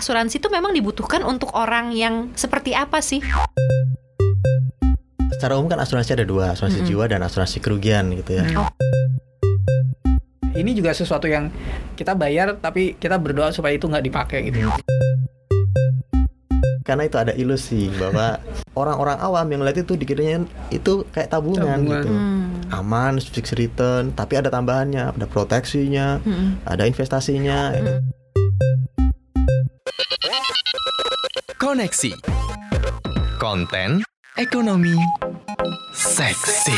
asuransi itu memang dibutuhkan untuk orang yang seperti apa sih? Secara umum kan asuransi ada dua, asuransi Mm-mm. jiwa dan asuransi kerugian gitu ya. Oh. Ini juga sesuatu yang kita bayar tapi kita berdoa supaya itu nggak dipakai gitu. Karena itu ada ilusi bahwa orang-orang awam yang lihat itu dikiranya itu kayak tabungan, Tabungan. gitu. Hmm. Aman, fixed return, tapi ada tambahannya, ada proteksinya, Mm-mm. ada investasinya. Mm. Koneksi. Konten. Ekonomi. Seksi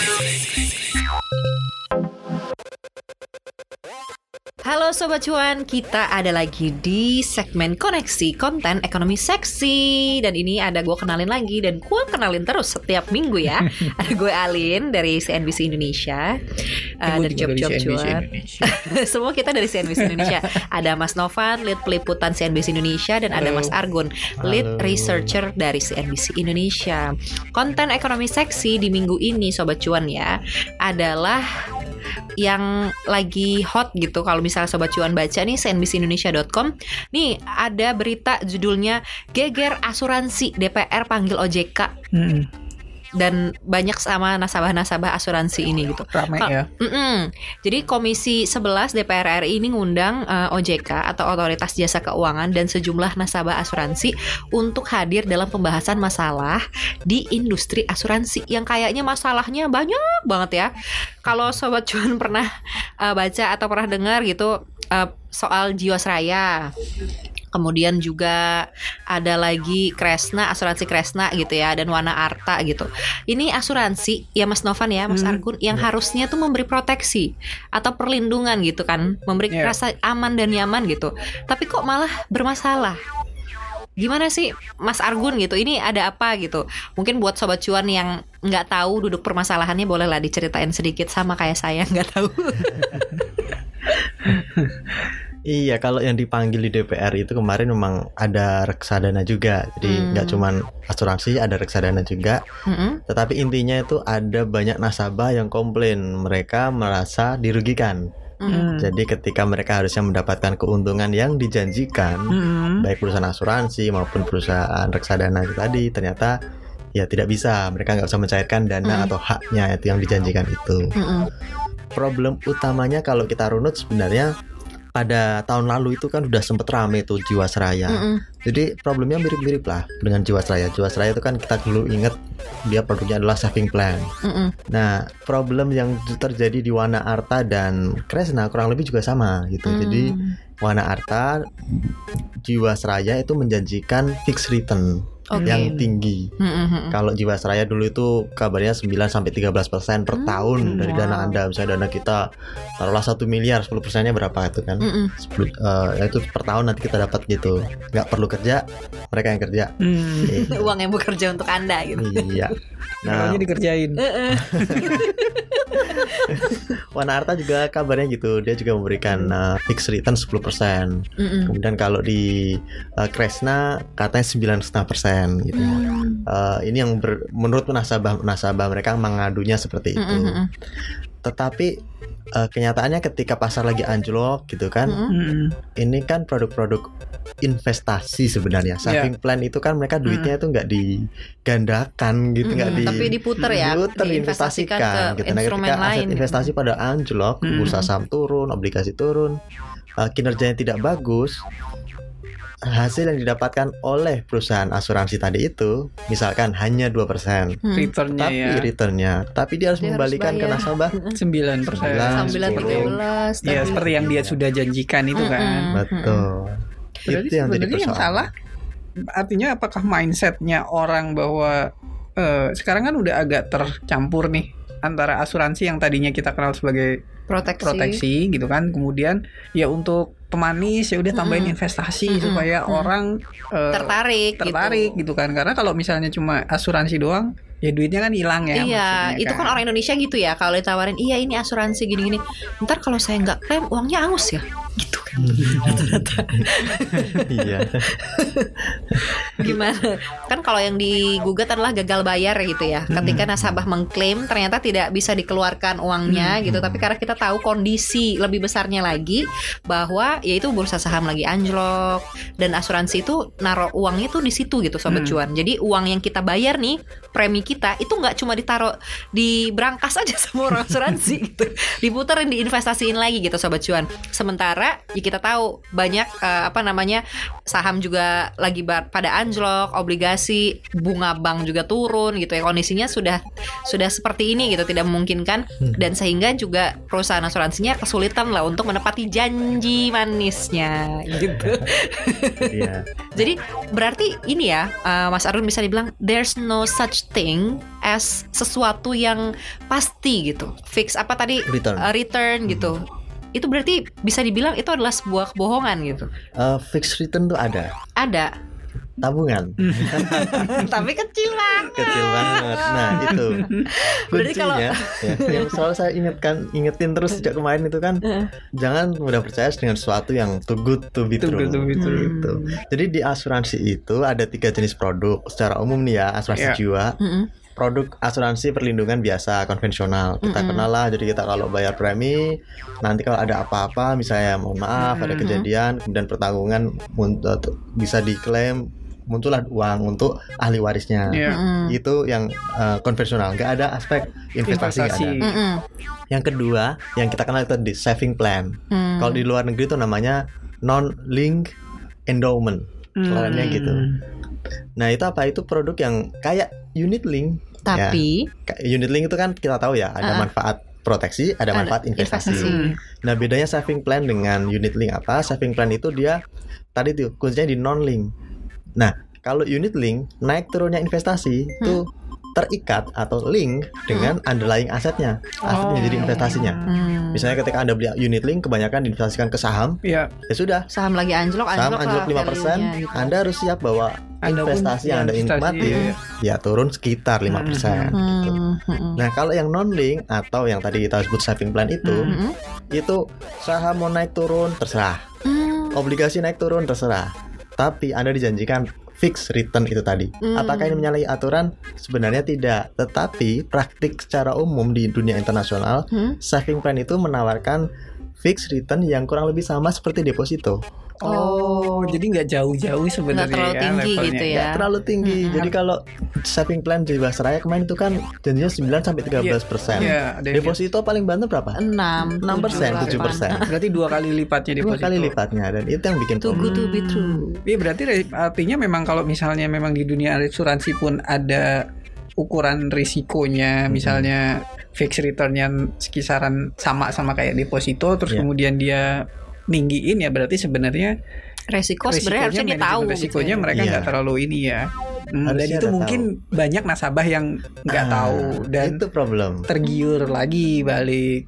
Halo Sobat Cuan, kita ada lagi di segmen koneksi konten ekonomi seksi Dan ini ada gue kenalin lagi dan gue kenalin terus setiap minggu ya Ada gue Alin dari CNBC Indonesia uh, Dari Job Job Cuan. Semua kita dari CNBC Indonesia Ada Mas Novan, lead peliputan CNBC Indonesia Dan ada. Mas Argun, lead Halo. researcher dari CNBC Indonesia Konten ekonomi seksi di minggu ini Sobat Cuan ya Adalah yang lagi hot gitu. Kalau misalnya sobat cuan baca nih cnbcindonesia.com nih ada berita judulnya geger asuransi DPR panggil OJK Mm-mm. Dan banyak sama nasabah-nasabah asuransi ini gitu. Rame Kak, ya. Mm-mm. Jadi Komisi 11 DPR RI ini ngundang eh, OJK atau Otoritas Jasa Keuangan dan sejumlah nasabah asuransi untuk hadir dalam pembahasan masalah di industri asuransi yang kayaknya masalahnya banyak banget ya. Kalau sobat cuan pernah eh, baca atau pernah dengar gitu eh, soal Jiwasraya. Kemudian juga ada lagi Kresna, asuransi Kresna gitu ya dan Wana Arta gitu. Ini asuransi ya Mas Novan ya, Mas Hmm. Argun yang harusnya tuh memberi proteksi atau perlindungan gitu kan, memberi Iya. rasa aman dan nyaman gitu. Tapi kok malah bermasalah. Gimana sih Mas Argun gitu? Ini ada apa gitu? Mungkin buat sobat cuan yang nggak tahu duduk permasalahannya bolehlah diceritain sedikit sama kayak saya nggak tahu. Iya, kalau yang dipanggil di DPR itu kemarin memang ada reksadana juga. Jadi Hmm. nggak cuman asuransi, ada reksadana juga. Mm-mm. Tetapi intinya itu ada banyak nasabah yang komplain mereka merasa dirugikan. Mm. Mm. Jadi ketika mereka harusnya mendapatkan keuntungan yang dijanjikan, Mm-mm. baik perusahaan asuransi maupun perusahaan reksadana itu tadi, ternyata ya tidak bisa. Mereka nggak bisa mencairkan dana Hmm. atau haknya itu yang dijanjikan itu. Mm-mm. Problem utamanya kalau kita runut sebenarnya pada tahun lalu itu kan udah sempet rame tuh Jiwasraya. Mm-mm. Jadi problemnya mirip-mirip lah dengan Jiwasraya. Jiwasraya itu kan kita dulu inget dia produknya adalah saving plan. Mm-mm. Nah, problem yang terjadi di Wana Arta dan Kresna kurang lebih juga sama gitu. Jadi Mm. Wana Arta Jiwasraya itu menjanjikan fixed return Oke. yang tinggi. Mm-mm. Kalau Jiwasraya dulu itu kabarnya 9 sampai 13% per Hmm, tahun dari dana. Anda. Misalnya dana kita taruhlah 1 miliar, 10 persennya berapa itu kan? Mm-mm. 10, eh, ya itu per tahun nanti kita dapat gitu. Nggak perlu kerja, mereka yang kerja. Mm. Gitu. uang yang bekerja untuk anda gitu. iya. Nah, dikerjain. Heeh. Wana Arta juga kabarnya gitu. Dia juga memberikan uh, fixed return 10%. Mm-mm. Kemudian kalau di uh, Kresna katanya 9,5% gitu. Mm. Uh, ini yang ber- menurut nasabah nasabah mereka mengadunya seperti itu. Mm-mm. Tetapi uh, kenyataannya ketika pasar lagi anjlok gitu kan. Mm-mm. ini kan produk-produk investasi sebenarnya. Iya. Saving plan itu kan mereka duitnya itu nggak digandakan gitu, nggak Mm-mm. di Tapi diputer ya, diputer, diinvestasikan ke gitu. Nah, instrumen ketika aset lain gitu. investasi pada anjlok, bursa saham turun, obligasi turun, uh, kinerjanya tidak bagus, hasil yang didapatkan oleh perusahaan asuransi tadi itu misalkan hanya 2%. Hmm. Returnnya Tapi ya returnnya, tapi dia harus Dia harus membalikkan ke nasabah 9 Sembilan, Sambilan sepuluh. tiga belas. Ya seperti yang dia sudah janjikan itu kan. Mm-mm. Betul. Berarti itu yang jadi sebenarnya yang persoalan. salah artinya apakah mindsetnya orang bahwa eh, sekarang kan udah agak tercampur nih antara asuransi yang tadinya kita kenal sebagai Proteksi. proteksi gitu kan kemudian ya untuk pemanis ya udah tambahin Mm-mm. investasi Mm-mm. supaya Mm. orang eh, Tertarik. tertarik gitu. gitu. kan karena kalau misalnya cuma asuransi doang ya duitnya kan hilang ya Iya, itu kan orang Indonesia gitu ya. Kalau ditawarin, iya ini asuransi gini-gini. Ntar kalau saya nggak klaim, uangnya angus ya. Gitu kan. Rata-rata. iya. Gimana? Kan kalau yang digugat adalah gagal bayar gitu ya. Ketika nasabah mengklaim ternyata tidak bisa dikeluarkan uangnya gitu. Tapi karena kita tahu kondisi lebih besarnya lagi bahwa yaitu bursa saham lagi anjlok dan asuransi itu naruh uangnya tuh di situ gitu sobat Hmm. cuan. Jadi uang yang kita bayar nih premi kita itu nggak cuma ditaruh di berangkas aja sama orang asuransi gitu. Diputerin diinvestasiin lagi gitu sobat cuan. Sementara ya kita tahu banyak eh, apa namanya saham juga lagi pada anjlok, obligasi, bunga bank juga turun gitu ya. Kondisinya sudah sudah seperti ini gitu, tidak memungkinkan dan sehingga juga perusahaan asuransinya kesulitan lah untuk menepati janji manisnya gitu. Iya. Jadi berarti ini ya, uh, Mas Arun bisa dibilang there's no such thing as sesuatu yang pasti gitu, fix apa tadi Return. uh, return gitu. Itu berarti bisa dibilang itu adalah sebuah kebohongan gitu. Eh, fixed return tuh ada. Ada, Tabungan tapi kecil banget. kecil banget. Nah itu Berarti kalau- ya, yang selalu saya ingatkan, ingetin terus sejak kemarin itu kan jangan mudah percaya dengan sesuatu yang too good to be Too true. good to be true. Gitu. Jadi di asuransi itu ada tiga jenis produk secara umum nih ya asuransi Iya. jiwa. Mm-mm. Produk asuransi perlindungan biasa konvensional kita Mm-mm. kenal lah. Jadi kita kalau bayar premi nanti kalau ada apa-apa misalnya mohon maaf ada Mm-mm. kejadian kemudian pertanggungan eh, bisa diklaim muncullah uang untuk ahli warisnya Iya. Mm-mm. itu yang uh, konvensional nggak ada aspek investasi, Investasi. ada. Mm-mm. yang kedua yang kita kenal itu di saving plan Mm. kalau di luar negeri itu namanya non link endowment Hmm. gitu nah itu apa itu produk yang kayak unit link Tapi Kayak unit link itu kan kita tahu ya ada Ah. manfaat proteksi ada Ada manfaat investasi investasi. Hmm. nah bedanya saving plan dengan unit link apa saving plan itu dia tadi tuh kuncinya di non link nah kalau unit link naik turunnya investasi itu terikat atau link dengan underlying asetnya asetnya Oh. jadi investasinya mm, misalnya ketika anda beli unit link kebanyakan diinvestasikan ke saham Iya. ya sudah saham lagi anjlok, saham anjlok, anjlok lah 5% value-nya gitu. anda harus siap bahwa investasi yang anda investasi, nikmati iya. ya turun sekitar 5% gitu. Hmm, hmm, Nah, kalau yang non link atau yang tadi kita sebut saving plan itu, Hmm. hmm, itu saham mau naik turun terserah, hmm. obligasi naik turun terserah. Tapi Anda dijanjikan fixed return itu tadi. Hmm. Apakah ini menyalahi aturan? Sebenarnya tidak. Tetapi praktik secara umum di dunia internasional, Hmm? saving plan itu menawarkan fixed return yang kurang lebih sama seperti deposito. Oh, jadi nggak jauh-jauh sebenarnya Nggak terlalu ya tinggi levelnya. gitu ya. Nggak terlalu tinggi. Mm-mm. Jadi kalau saving plan Jiwasraya kemarin itu kan janjinya 9 sampai 13 persen. Iya, ada yang- Deposito paling banter berapa? 6 6 persen, 7 persen. Berarti dua kali lipatnya Dua deposito. kali lipatnya dan itu yang bikin Too good to be true. Iya berarti artinya memang kalau misalnya memang di dunia asuransi pun ada ukuran risikonya, Hmm. misalnya fixed returnnya sekisaran sama sama kayak deposito, terus Iya. kemudian dia ninggiin ya berarti sebenarnya Resiko sebenarnya harusnya dia tahu gitu resikonya ya. mereka Iya. nggak terlalu ini ya. Hmm, dan itu mungkin banyak nasabah yang nggak Ah, tahu dan itu problem. tergiur lagi balik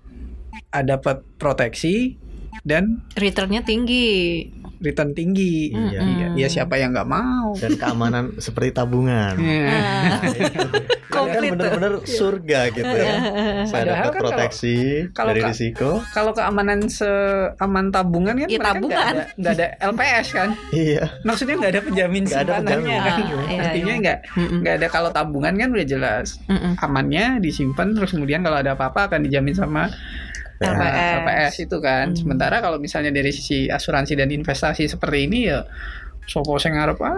ada dapat proteksi dan Returnnya tinggi. Return tinggi. Iya. Iya, ya siapa yang nggak mau? Dan keamanan seperti tabungan. Iya. Ah, Nah, itu. kan Komplit tuh. bener-bener surga gitu ya. Saya Padahal dapat kan kalau- proteksi kalau dari ka- risiko. Kalau keamanan seaman tabungan kan Ya, mereka tabungan. nggak ada, nggak ada LPS kan? Iya. Maksudnya nggak ada penjamin ada simpanannya penjamin. kan? Ah, iya, Artinya iya. nggak Mm-mm. nggak ada kalau tabungan kan udah jelas Mm-mm. amannya disimpan terus kemudian kalau ada apa-apa akan dijamin sama Ya. uh, LPS. LPS itu kan. Hmm. Sementara kalau misalnya dari sisi asuransi dan investasi seperti ini ya sopo sing ngarep ah.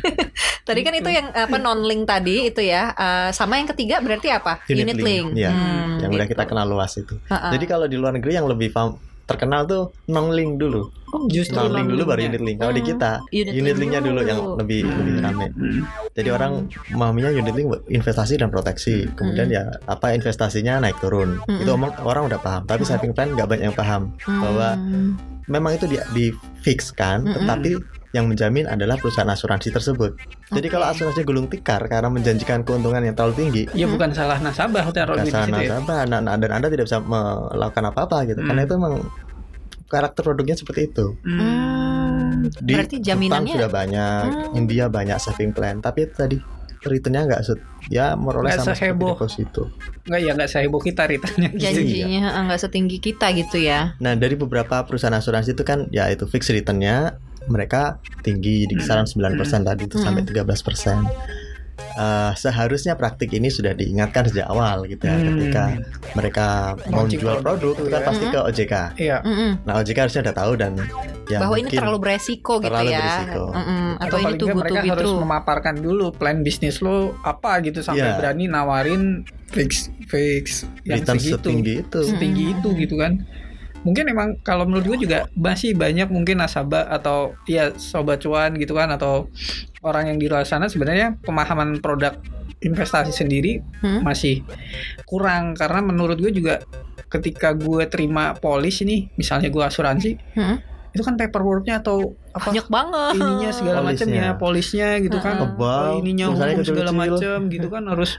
Tadi kan itu yang apa non link tadi itu ya. Eh, sama yang ketiga berarti apa? Unit link, iya. Hmm, yang udah gitu. kita kenal luas itu. Ha-ha. Jadi kalau di luar negeri yang lebih fam- terkenal tuh non link dulu. Oh, justru Non link dulu baru unit link. Kalau di Hmm, kita unit unit link linknya dulu dulu. yang lebih lebih rame. Hmm. Jadi orang memahaminya unit link buat investasi dan proteksi. Kemudian Mm. ya apa investasinya naik turun. Mm-mm. Itu omong orang udah paham. Tapi saving plan nggak banyak yang paham bahwa Hmm. memang itu di, di fix kan, Mm-mm. tetapi yang menjamin adalah perusahaan asuransi tersebut. Jadi Oke. kalau asuransi gulung tikar karena menjanjikan keuntungan yang terlalu tinggi, Ya bukan salah nasabah taruh di kasar situ ya. nasabah anak dan anda tidak bisa melakukan apa-apa gitu. Hmm. Karena itu memang karakter produknya seperti itu. Hmm. Di Berarti Jepang jaminannya sudah banyak, Hmm. India banyak saving plan, tapi itu tadi returnnya nggak set, ya meroleh Nggak sama seperti seheboh. deposito. Enggak ya enggak seheboh kita returnnya. janjinya eh, nggak setinggi kita gitu ya. Nah dari beberapa perusahaan asuransi itu kan ya itu fixed returnnya mereka tinggi di kisaran 9% tadi itu sampai 13%. Eh, seharusnya praktik ini sudah diingatkan sejak awal gitu ya Hmm. ketika mereka mau jual produk produk itu kan ya. pasti ke OJK. Iya. Mm-mm. Nah OJK harusnya udah tahu dan ya bahwa ini mungkin terlalu beresiko gitu terlalu ya. berisiko. Mm-mm. Atau, Atau ini tuh mereka harus bitru. memaparkan dulu plan bisnis lo apa gitu sampai Iya. berani nawarin fix fix yang return segitu setinggi itu. setinggi Mm-mm. itu gitu kan mungkin emang kalau menurut gue juga masih banyak mungkin nasabah atau ya sobat cuan gitu kan atau orang yang di luar sana sebenarnya pemahaman produk investasi sendiri Hmm? masih kurang karena menurut gue juga ketika gue terima polis nih misalnya gue asuransi Hmm? Itu kan paperworknya atau apa? Banyak banget. ininya segala macam Polisnya. ya polisnya gitu kan. Tebal, ininya segala macam gitu kan harus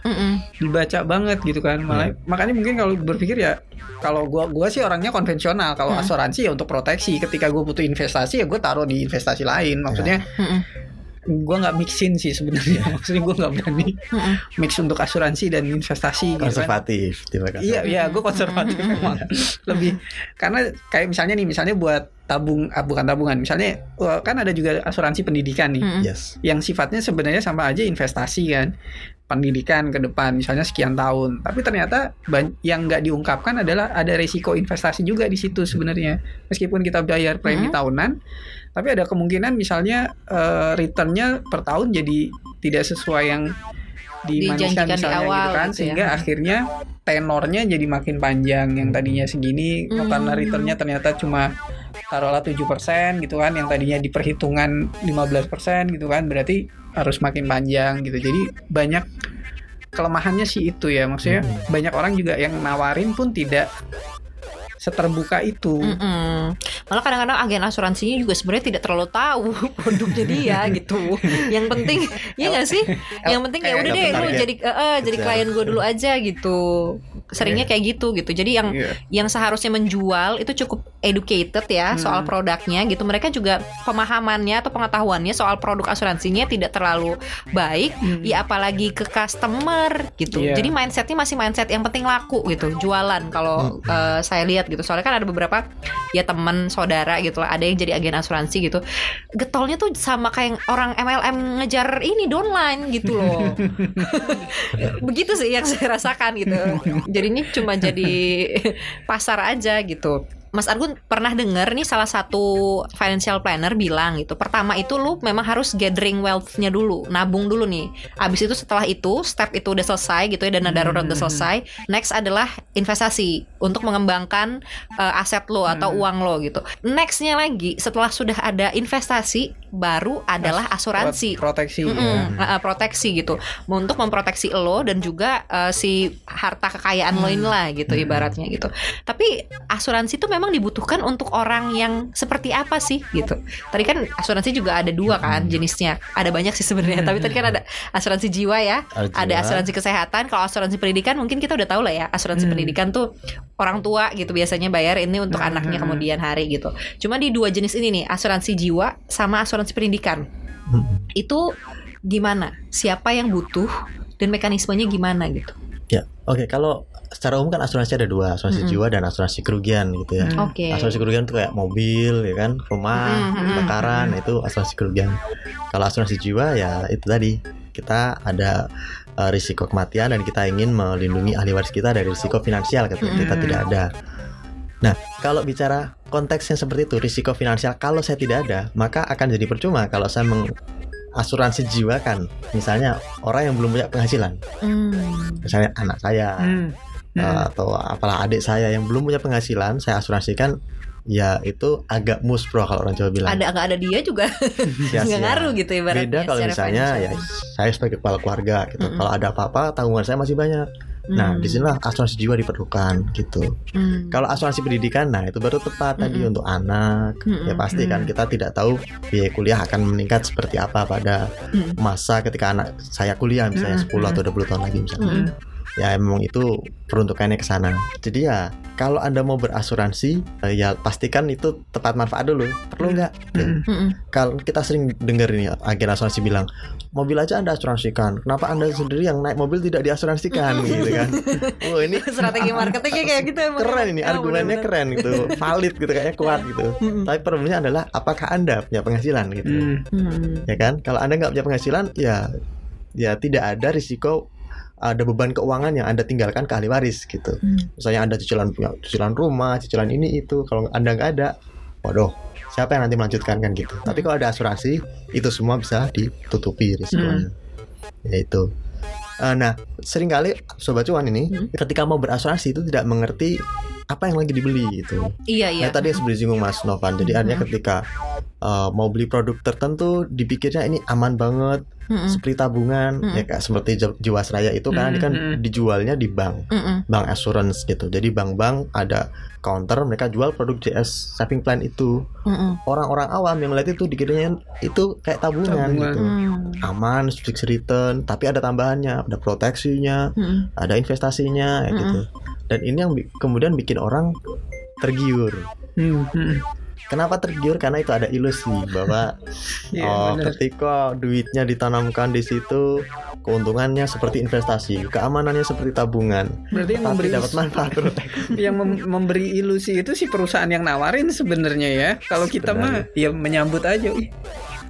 dibaca banget gitu kan. Malah makanya mungkin kalau berpikir ya kalau gua gua sih orangnya konvensional. Kalau Hmm. asuransi ya untuk proteksi. Ketika gue butuh investasi ya gue taruh di investasi lain. Maksudnya Gua nggak mixin sih sebenarnya. Maksudnya gua nggak berani mix untuk asuransi dan investasi gitu kan. Konservatif tipe kata. Iya, iya, gue konservatif memang lebih karena kayak misalnya nih, misalnya buat tabung, ah, bukan tabungan, misalnya kan ada juga asuransi pendidikan nih. Yes. yang sifatnya sebenarnya sama aja investasi kan, pendidikan ke depan, misalnya sekian tahun, tapi ternyata yang nggak diungkapkan adalah ada resiko investasi juga di situ sebenarnya, meskipun kita bayar premi Mhm. tahunan, tapi ada kemungkinan misalnya eh, returnnya per tahun jadi tidak sesuai yang dimaniskan Dijanjikan di misalnya awal gitu kan gitu ya. sehingga akhirnya tenornya jadi makin panjang yang tadinya segini Hmm. karena returnnya ternyata cuma taruhlah 7% gitu kan yang tadinya diperhitungan 15% gitu kan berarti harus makin panjang gitu jadi banyak kelemahannya sih itu ya maksudnya Hmm. banyak orang juga yang nawarin pun tidak seterbuka itu Mm-mm. Malah kadang-kadang agen asuransinya juga sebenarnya tidak terlalu tahu produknya dia gitu. Yang penting, ya nggak sih? Yang penting ya udah deh lu jadi eh, jadi klien gue dulu aja gitu. Seringnya kayak gitu gitu. Jadi yang Iya. yang seharusnya menjual itu cukup educated ya Hmm. soal produknya gitu. Mereka juga pemahamannya atau pengetahuannya soal produk asuransinya tidak terlalu baik. Hmm. Ya apalagi ke customer gitu. Iya. Jadi mindsetnya masih mindset yang penting laku gitu, jualan kalau eh, saya lihat gitu. Soalnya kan ada beberapa ya teman saudara gitu lah, ada yang jadi agen asuransi gitu. Getolnya tuh sama kayak orang MLM ngejar ini downline gitu loh. Begitu sih yang saya rasakan gitu. Jadinya cuma jadi pasar aja gitu. Mas Argun pernah dengar nih salah satu financial planner bilang gitu. Pertama itu lu memang harus gathering wealth-nya dulu, nabung dulu nih. Abis itu setelah itu step itu udah selesai gitu ya dana darurat udah selesai. Next adalah investasi untuk mengembangkan eh, aset lo atau Hmm. uang lo gitu. Nextnya lagi setelah sudah ada investasi baru adalah asuransi. Pro- proteksi ya. Mm-mm, uh, uh, proteksi gitu untuk memproteksi lo dan juga uh, si harta kekayaan lo inilah gitu ibaratnya gitu tapi asuransi itu memang dibutuhkan untuk orang yang seperti apa sih gitu tadi kan asuransi juga ada dua kan jenisnya ada banyak sih sebenarnya tapi tadi kan ada asuransi jiwa ya Ada ada asuransi kesehatan kalau asuransi pendidikan mungkin kita udah tahu lah ya asuransi Hmm. pendidikan tuh orang tua gitu biasanya bayar ini untuk Hmm. anaknya kemudian hari gitu cuma di dua jenis ini nih asuransi jiwa sama asuransi pendidikan Mm-mm. itu gimana? Siapa yang butuh dan mekanismenya gimana gitu? Ya, oke. Kalau secara umum kan asuransi ada dua, asuransi Mm-mm. jiwa dan asuransi kerugian gitu ya. Hmm. Oke. Asuransi kerugian itu kayak mobil, ya kan, rumah, kebakaran, mm-mm. itu asuransi kerugian. Kalau asuransi jiwa ya itu tadi kita ada uh, risiko kematian dan kita ingin melindungi ahli waris kita dari risiko finansial ketika kita Mm-mm. tidak ada. Nah, kalau bicara konteksnya seperti itu, risiko finansial kalau saya tidak ada, maka akan jadi percuma kalau saya mengasuransi jiwa kan, misalnya orang yang belum punya penghasilan, Hmm. misalnya anak saya, Hmm. Uh, Hmm. atau apalah adik saya yang belum punya penghasilan saya asuransikan ya itu agak muspro kalau orang Jawa bilang Ada nggak ada dia juga nggak ngaruh gitu ibaratnya. beda kalau misalnya ya saya sebagai kepala keluarga gitu Mm-mm. kalau ada apa-apa tanggungan saya masih banyak nah Hmm. di sinilah asuransi jiwa diperlukan gitu Hmm. kalau asuransi pendidikan nah itu baru tepat tadi Mm-mm. untuk anak Mm-mm. ya pasti kan Mm. kita tidak tahu biaya kuliah akan meningkat seperti apa pada Mm. masa ketika anak saya kuliah misalnya Mm-mm. 10 atau 20 tahun lagi misalnya Mm-mm. Ya memang itu peruntukannya ke sana. Jadi ya kalau anda mau berasuransi eh, ya pastikan itu tepat manfaat dulu. Perlu nggak? Mm. Kalau kita sering dengar ini agen asuransi bilang mobil aja anda asuransikan, kenapa anda sendiri yang naik mobil tidak diasuransikan gitu kan? Oh ini Strategi marketingnya kayak gitu emang. keren ini Oh, argumennya keren gitu, valid gitu kayaknya kuat gitu. Tapi problemnya adalah apakah anda punya penghasilan gitu? Ya kan kalau anda nggak punya penghasilan ya ya tidak ada risiko ada beban keuangan yang anda tinggalkan ke ahli waris gitu Hmm. misalnya anda cicilan punya cicilan rumah cicilan ini itu kalau anda nggak ada waduh siapa yang nanti melanjutkan kan gitu tapi kalau ada asuransi itu semua bisa ditutupi risikonya ya itu Eh, nah sering kali sobat cuan ini Hmm. ketika mau berasuransi itu tidak mengerti apa yang lagi dibeli gitu Iya iya. Nah, tadi yang seperti disinggung Mas Novan. Jadi artinya Mhm. ketika uh, mau beli produk tertentu dipikirnya ini aman banget Mm-mm. seperti tabungan Mm-mm. ya kayak seperti Ji- Jiwasraya itu kan ini kan Mhm. dijualnya di bank, Mm-mm. bank assurance gitu. Jadi bank-bank ada counter mereka jual produk JS saving plan itu. Mm-mm. Orang-orang awam yang melihat itu dikiranya itu kayak tabungan, Tabungan. gitu. Hmm. Aman, fixed return, tapi ada tambahannya, ada proteksinya, Mm-mm. ada investasinya kayak Mm-mm. gitu. Dan ini yang bi- kemudian bikin orang tergiur. Hmm. Kenapa tergiur? Karena itu ada ilusi bahwa Iya, oh, bener. ketika duitnya ditanamkan di situ, keuntungannya seperti investasi, keamanannya seperti tabungan, Berarti yang memberi dapat manfaat yang mem- memberi ilusi itu si perusahaan yang nawarin sebenarnya ya. Kalau kita mah ya menyambut aja. Ih,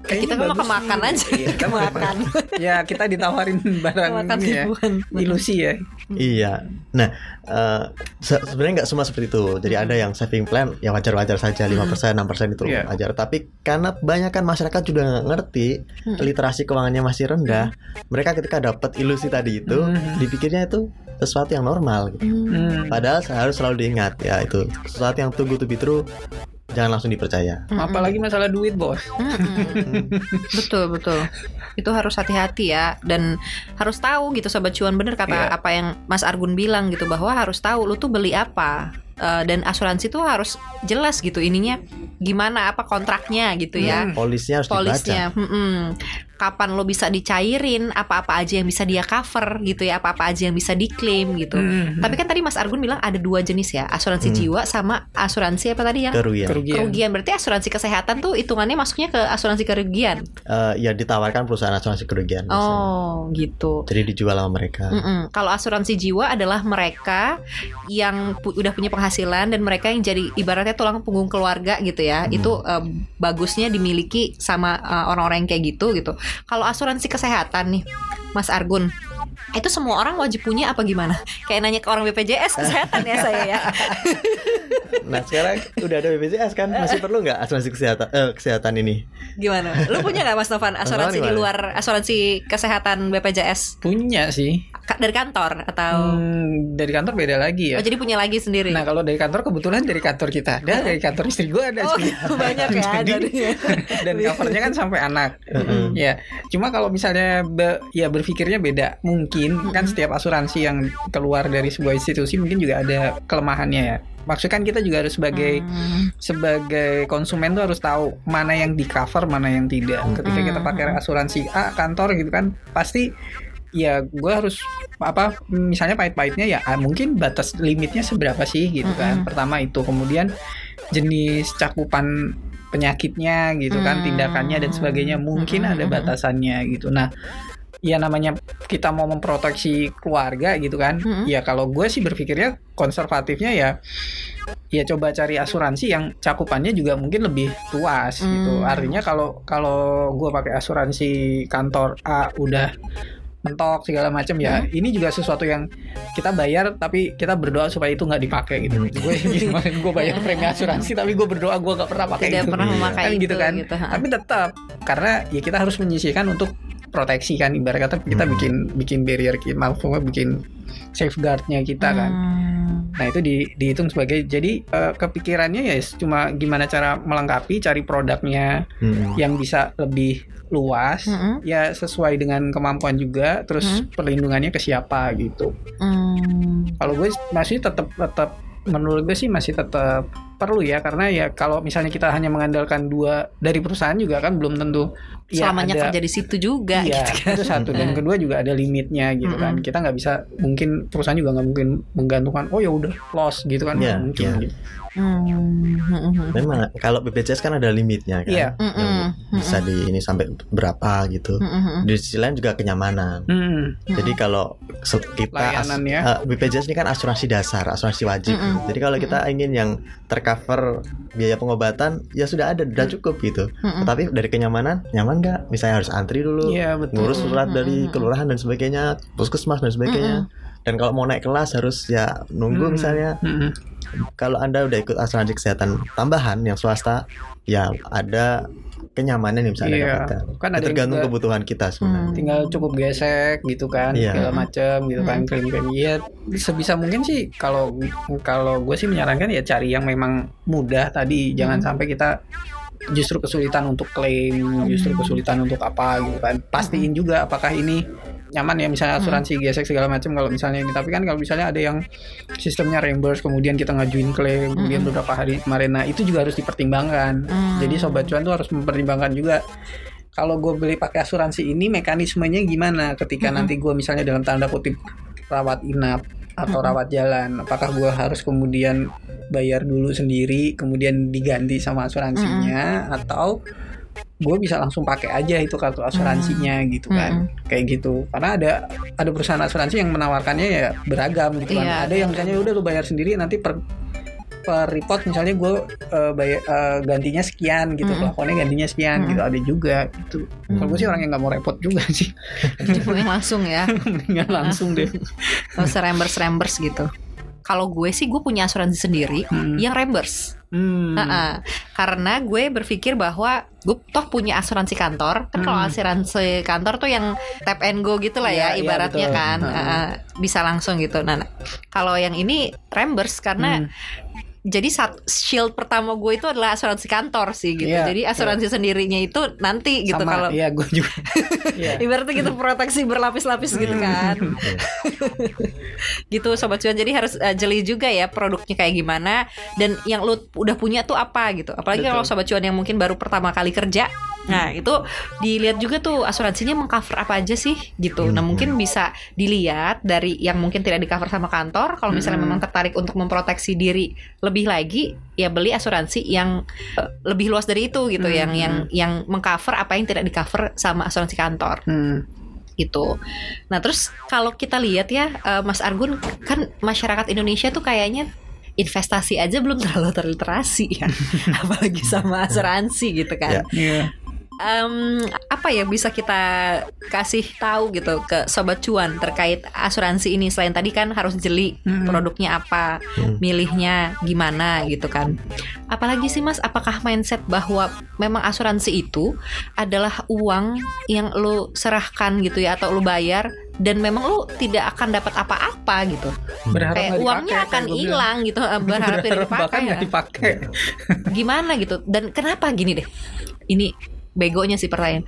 kayaknya Kita kan kemakan nih. aja. Iya, kita Kemakan. ya kita ditawarin barang Kemakan ini ya. Ilusi ya. iya. Nah, se- sebenarnya nggak semua seperti itu. Jadi ada yang saving plan ya wajar-wajar saja 5%, 6% itu Iya. wajar. Tapi karena kebanyakan masyarakat juga nggak ngerti, literasi keuangannya masih rendah, mereka ketika dapat ilusi tadi itu, dipikirnya itu sesuatu yang normal gitu. Hmm. Padahal harus selalu diingat ya itu sesuatu yang tunggu to be true jangan langsung dipercaya. Apalagi masalah duit, Bos. Mm-mm. betul betul itu harus hati-hati ya dan harus tahu gitu sobat cuan bener kata Iya. apa yang Mas Argun bilang gitu bahwa harus tahu lu tuh beli apa Eh, dan asuransi tuh harus jelas gitu ininya gimana apa kontraknya gitu ya Hmm. Polisnya harus polisnya kapan lo bisa dicairin apa-apa aja yang bisa dia cover gitu ya apa-apa aja yang bisa diklaim gitu Hmm. tapi kan tadi Mas Argun bilang ada dua jenis ya asuransi Hmm. jiwa sama asuransi apa tadi yang. Kerugian. kerugian. kerugian berarti asuransi kesehatan tuh hitungannya masuknya ke asuransi kerugian Eh, ya ditawarkan perusahaan asuransi kerugian. biasanya. oh gitu Jadi dijual sama mereka. Mm-mm. Kalau asuransi jiwa adalah mereka yang pu- udah punya penghasilan dan mereka yang jadi ibaratnya tulang punggung keluarga gitu ya. Hmm. Itu eh, bagusnya dimiliki sama eh, orang-orang yang kayak gitu gitu. Kalau asuransi kesehatan nih, Mas Argun, itu semua orang wajib punya apa gimana? Kayak nanya ke orang BPJS kesehatan ya saya ya. Nah sekarang udah ada BPJS kan masih perlu nggak asuransi kesehatan eh, kesehatan ini? Gimana? Lu punya nggak Mas Novan asuransi di luar asuransi kesehatan BPJS Punya sih. Ka- dari kantor atau? Hmm, dari kantor beda lagi ya. Oh jadi punya lagi sendiri? Nah kalau dari kantor kebetulan dari kantor kita ada dari kantor istri gue ada oh sih. banyak ya Jadi- dan covernya kan sampai anak Mm-mm. ya cuma kalau misalnya be- ya berpikirnya beda mungkin kan Mm-mm. setiap asuransi yang keluar dari sebuah institusi mungkin juga ada kelemahannya ya maksudnya kan kita juga harus sebagai Hmm. sebagai konsumen tuh harus tahu mana yang di cover mana yang tidak ketika kita pakai asuransi A kantor gitu kan pasti ya gue harus apa misalnya pahit-pahitnya ya ah, mungkin batas limitnya seberapa sih gitu kan Mm-mm. pertama itu kemudian jenis cakupan penyakitnya gitu kan Hmm. tindakannya dan sebagainya mungkin ada batasannya gitu nah ya namanya kita mau memproteksi keluarga gitu kan Mm-mm. ya kalau gue sih berpikirnya konservatifnya ya ya coba cari asuransi yang cakupannya juga mungkin lebih luas gitu Hmm. artinya kalau kalau gue pakai asuransi kantor A udah mentok segala macam ya Hmm. ini juga sesuatu yang kita bayar tapi kita berdoa supaya itu nggak dipakai gitu gue kemarin gue bayar premi asuransi tapi gue berdoa gue nggak pernah pakai tidak itu pernah memakai Kan itu gitu kan. gitu, tapi tetap karena ya kita harus menyisihkan untuk proteksi kan ibarat kata kita Hmm. bikin bikin barrier kita maksudnya bikin safeguardnya kita kan Hmm. nah itu di, dihitung sebagai jadi eh, kepikirannya ya cuma gimana cara melengkapi cari produknya Mm-mm. yang bisa lebih luas Mm-mm. ya sesuai dengan kemampuan juga terus Hmm. perlindungannya ke siapa gitu Hmm. kalau gue masih tetap tetap menurut gue sih masih tetap perlu ya karena ya kalau misalnya kita hanya mengandalkan dua dari perusahaan juga kan belum tentu ya Selamanya ada- kerja di situ juga Iya, gitu kan. itu satu dan kedua juga ada limitnya gitu kan. Mm-mm. Kita nggak bisa mungkin perusahaan juga nggak mungkin menggantungkan oh ya udah loss gitu kan nggak mungkin. iya. gitu. Hmm, hmm, hmm. Memang kalau BPJS kan ada limitnya kan. Iya. Mm-mm, Yang bisa di ini sampai berapa gitu. Hmm, hmm. Di sisi lain juga kenyamanan. Hmm, Jadi kalau kita as- Layanannya. eh, BPJS ini kan asuransi dasar, asuransi wajib. Mm-mm. Jadi kalau kita ingin yang tercover biaya pengobatan, ya sudah ada, sudah cukup gitu. Hmm, hmm. Tapi dari kenyamanan, nyaman nggak? Misalnya harus antri dulu, Iya betul. ngurus surat dari Mm-mm. kelurahan dan sebagainya, puskesmas dan sebagainya. Dan kalau mau naik kelas harus ya nunggu Mm-mm. misalnya. Mm-mm. Kalau anda udah ikut asuransi kesehatan tambahan yang swasta, ya ada kenyamanan yang bisa anda Iya. dapatkan. Kan ada Tergantung juga kebutuhan kita sebenarnya. Hmm. tinggal cukup gesek gitu kan Iya. segala macam gitu kan Hmm. klaim-klaim iya sebisa mungkin sih kalau kalau gue sih menyarankan ya cari yang memang mudah tadi jangan Hmm. sampai kita justru kesulitan untuk klaim justru kesulitan untuk apa gitu kan pastiin juga apakah ini nyaman ya misalnya asuransi gesek segala macam kalau misalnya ini tapi kan kalau misalnya ada yang sistemnya reimburse kemudian kita ngajuin klaim kemudian Mm-mm. beberapa hari kemarin nah itu juga harus dipertimbangkan Hmm. jadi sobat cuan tuh harus mempertimbangkan juga kalau gue beli pakai asuransi ini mekanismenya gimana ketika Mm-mm. nanti gue misalnya dalam tanda kutip rawat inap atau Mm-mm. rawat jalan apakah gue harus kemudian bayar dulu sendiri kemudian diganti sama asuransinya atau gue bisa langsung pakai aja itu kartu asuransinya gitu kan. Kayak gitu. Karena ada ada perusahaan asuransi yang menawarkannya ya beragam gitu kan. Iya, ada yang misalnya udah lu bayar sendiri nanti per per report misalnya gue eh, bayar eh, gantinya sekian gitu Mm-mm. plafonnya gantinya sekian Mm-mm. gitu ada juga gitu. Kalau gue sih orang yang nggak mau repot juga sih. Langsung ya. mendingan langsung deh. Usah reimburse-reimburse gitu. Kalau gue sih gue punya asuransi sendiri Hmm. yang reimburse. Hmm. Heeh. Karena gue berpikir bahwa gue toh punya asuransi kantor. Kan kalau Hmm. asuransi kantor tuh yang tap and go gitu lah ya iya, ibaratnya betul. kan. Heeh. Heeh. bisa langsung gitu. Nah, nah, kalau yang ini reimburse karena Hmm. Jadi sat- shield pertama gue itu adalah asuransi kantor sih gitu. Iya, jadi asuransi sendirinya itu nanti gitu sama kalau iya gue juga Iya. ibaratnya gitu proteksi berlapis-lapis gitu kan. gitu sobat cuan jadi harus eh, jeli juga ya produknya kayak gimana dan yang lu udah punya tuh apa gitu apalagi Betul. kalau sobat cuan yang mungkin baru pertama kali kerja nah itu dilihat juga tuh asuransinya mengcover apa aja sih gitu nah Hmm. mungkin bisa dilihat dari yang mungkin tidak di cover sama kantor kalau misalnya Hmm. memang tertarik untuk memproteksi diri lebih lagi ya beli asuransi yang eh, lebih luas dari itu gitu yang Hmm. yang yang mengcover apa yang tidak di cover sama asuransi kantor Hmm. gitu. Nah terus kalau kita lihat ya eh, Mas Argun kan masyarakat Indonesia tuh kayaknya investasi aja belum terlalu terliterasi ya, apalagi sama asuransi gitu kan. Ya. Iya. Em, apa ya bisa kita kasih tahu gitu ke sobat cuan terkait asuransi ini selain tadi kan harus jeli Mm-mm. produknya apa, Hmm. milihnya gimana gitu kan. Apalagi sih Mas, apakah mindset bahwa memang asuransi itu adalah uang yang lu serahkan gitu ya atau lu bayar dan memang lu tidak akan dapat apa-apa gitu. berharap Kayak uangnya dipakai, akan kan hilang gitu, eh, berharap tidak Berharap bahkan dipakai. ya. dipakai Gimana gitu. Dan kenapa gini deh? Ini begonya sih pertanyaan.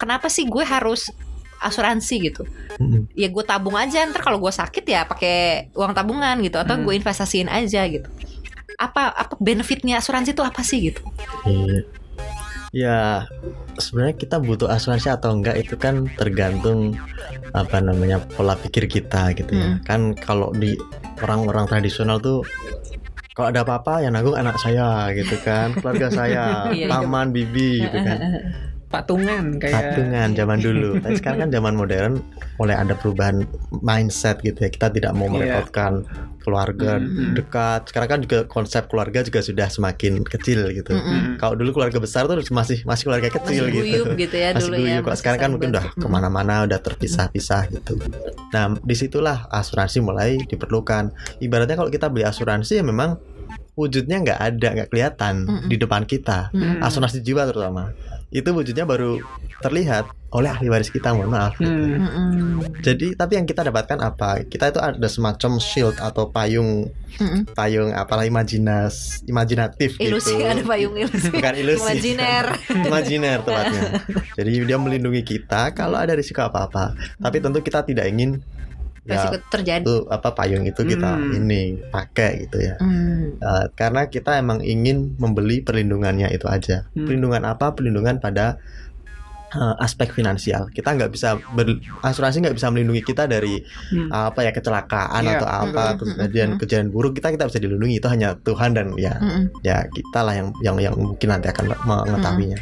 Kenapa sih gue harus asuransi gitu? Hmm. Ya gue tabung aja ntar kalau gue sakit ya pakai uang tabungan gitu atau Hmm. gue investasiin aja gitu. Apa apa benefitnya asuransi itu apa sih gitu? Iya. Ya, sebenarnya kita butuh asuransi atau enggak itu kan tergantung apa namanya pola pikir kita gitu ya. Hmm. Kan kalau di orang-orang tradisional tuh kalau ada apa-apa yang nanggung anak saya gitu kan, keluarga saya, Iya, iya. paman, bibi gitu kan. patungan kayak Patungan zaman dulu. Tapi sekarang kan zaman modern mulai ada perubahan mindset gitu ya. Kita tidak mau Iya. merepotkan keluarga Mm-mm. dekat. Sekarang kan juga konsep keluarga juga sudah semakin kecil gitu. Mm-mm. Kalau dulu keluarga besar tuh masih masih keluarga kecil Masih gitu. gitu ya masih dulu ya. Kalau sekarang kan mungkin udah ke mana-mana udah terpisah-pisah gitu. Nah di situlah asuransi mulai diperlukan. Ibaratnya kalau kita beli asuransi ya memang wujudnya nggak ada nggak kelihatan Mm-mm. di depan kita. Mm-mm. Asuransi jiwa terutama itu wujudnya baru terlihat oleh ahli waris kita mohon maaf. gitu. Hmm. Jadi tapi yang kita dapatkan apa? Kita itu ada semacam shield atau payung Mm-mm. payung apalah imajinas imajinatif Ilusi gitu. ada payung ilusi. Bukan ilusi. Imajiner. Imajiner tepatnya. Jadi dia melindungi kita kalau ada risiko apa-apa. Tapi tentu kita tidak ingin resiko terjadi. itu apa payung itu kita Hmm. ini pakai gitu ya. Hmm. Eh, karena kita emang ingin membeli perlindungannya itu aja. Hmm. Perlindungan apa? Perlindungan pada eh, aspek finansial. Kita nggak bisa ber- asuransi nggak bisa melindungi kita dari Hmm. apa ya kecelakaan Iya. atau apa Hmm, hmm, kejadian hmm, kejadian buruk kita kita bisa dilindungi itu hanya Tuhan dan ya Mm-mm. ya kita lah yang yang yang mungkin nanti akan mengetahuinya.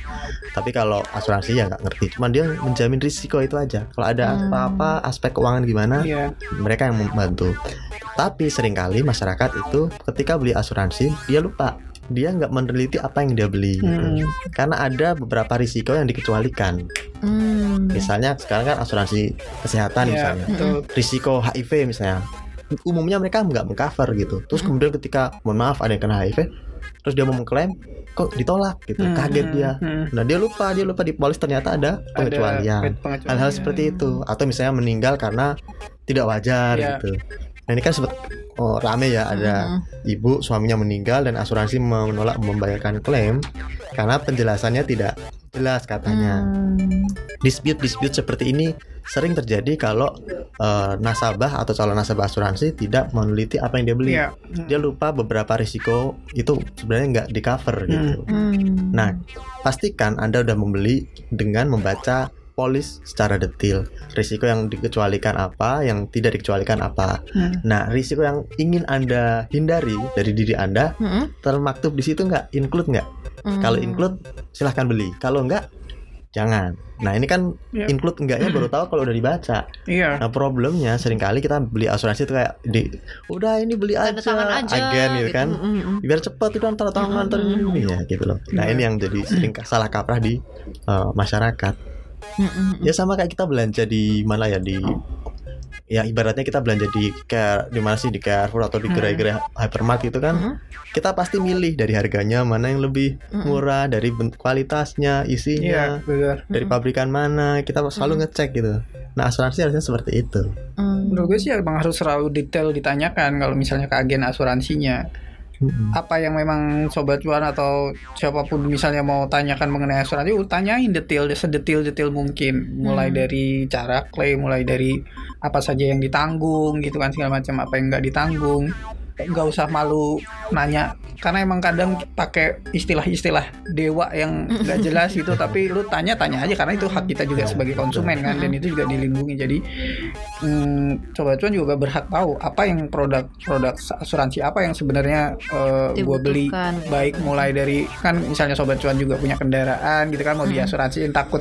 Tapi kalau asuransi ya nggak ngerti. Cuman dia menjamin risiko itu aja. Kalau ada Hmm. apa-apa aspek keuangan gimana Iya. mereka yang membantu. Tapi sering kali masyarakat itu ketika beli asuransi dia lupa dia nggak meneliti apa yang dia beli gitu. Hmm. karena ada beberapa risiko yang dikecualikan Hmm. misalnya sekarang kan asuransi kesehatan Iya, misalnya betul. risiko HIV misalnya umumnya mereka nggak mengcover gitu terus Hmm. kemudian ketika mohon maaf ada yang kena HIV terus dia mau mengklaim kok ditolak gitu Hmm, kaget hmm, dia hmm. nah dia lupa dia lupa di polis ternyata ada pengecualian hal-hal seperti itu atau misalnya meninggal karena tidak wajar Iya. gitu nah ini kan sempat oh, rame ya ada Mm-mm. ibu suaminya meninggal dan asuransi menolak membayarkan klaim karena penjelasannya tidak jelas katanya Hmm. dispute dispute seperti ini sering terjadi kalau eh, nasabah atau calon nasabah asuransi tidak meneliti apa yang dia beli Iya. Hmm. dia lupa beberapa risiko itu sebenarnya nggak di cover gitu Hmm. Nah, pastikan Anda udah membeli dengan membaca polis secara detail. Risiko yang dikecualikan apa, yang tidak dikecualikan apa. Hmm. Nah, risiko yang ingin Anda hindari dari diri Anda Mm-mm. termaktub di situ nggak? Include nggak? Hmm. Kalau include, silahkan beli. Kalau nggak, jangan. Nah, ini kan Iya. include enggaknya baru tahu kalau udah dibaca. Iya. Nah, problemnya sering kali kita beli asuransi itu kayak di udah ini beli aja, aja agen gitu kan Mm-mm. biar cepat itu antar tangan antar ini ya gitu loh. Nah Iya. ini yang jadi sering salah kaprah di uh, masyarakat. Mm-mm. Ya sama kayak kita belanja di mana ya di ya ibaratnya kita belanja di care di mana sih di Carrefour atau di Hmm. gerai-gerai hypermarket itu kan Hmm. kita pasti milih dari harganya mana yang lebih murah dari kualitasnya isinya benar. dari pabrikan mana kita selalu Mm. ngecek gitu nah asuransi harusnya seperti itu Hmm. Menurut gue sih emang harus selalu detail ditanyakan kalau misalnya ke agen asuransinya Mm-mm. apa yang memang sobat cuan atau siapa pun misalnya mau tanyakan mengenai asuransi, uh, tanyain detail sedetil-detil mungkin, mulai Hmm. dari cara klaim, mulai dari apa saja yang ditanggung gitu kan segala macam apa yang nggak ditanggung, nggak usah malu nanya. Karena emang kadang pakai istilah-istilah dewa yang nggak jelas gitu. Tapi lu tanya-tanya aja karena itu hak kita juga sebagai konsumen kan dan itu juga dilindungi. Jadi hmm, coba cuan juga berhak tahu apa yang produk-produk asuransi apa yang sebenarnya gue beli. baik mulai dari kan misalnya sobat cuan juga punya kendaraan gitu kan mau Mm. diasuransiin takut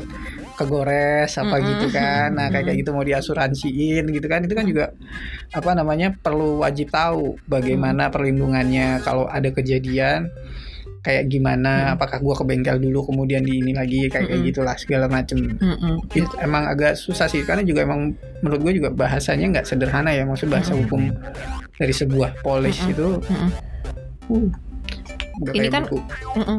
kegores apa Mm-mm. gitu kan nah kayak kayak gitu mau diasuransiin gitu kan itu kan juga apa namanya perlu wajib tahu bagaimana perlindungannya kalau ada kejadian kayak gimana Mm. apakah gua ke bengkel dulu kemudian di ini lagi kayak kayak Mm-mm. gitulah segala macem Mm-mm. Itu emang agak susah sih karena juga emang menurut gue juga bahasanya nggak sederhana ya maksud bahasa Mm-mm. hukum dari sebuah polis Mm-mm. itu Mm-mm. uh, udah Ini kan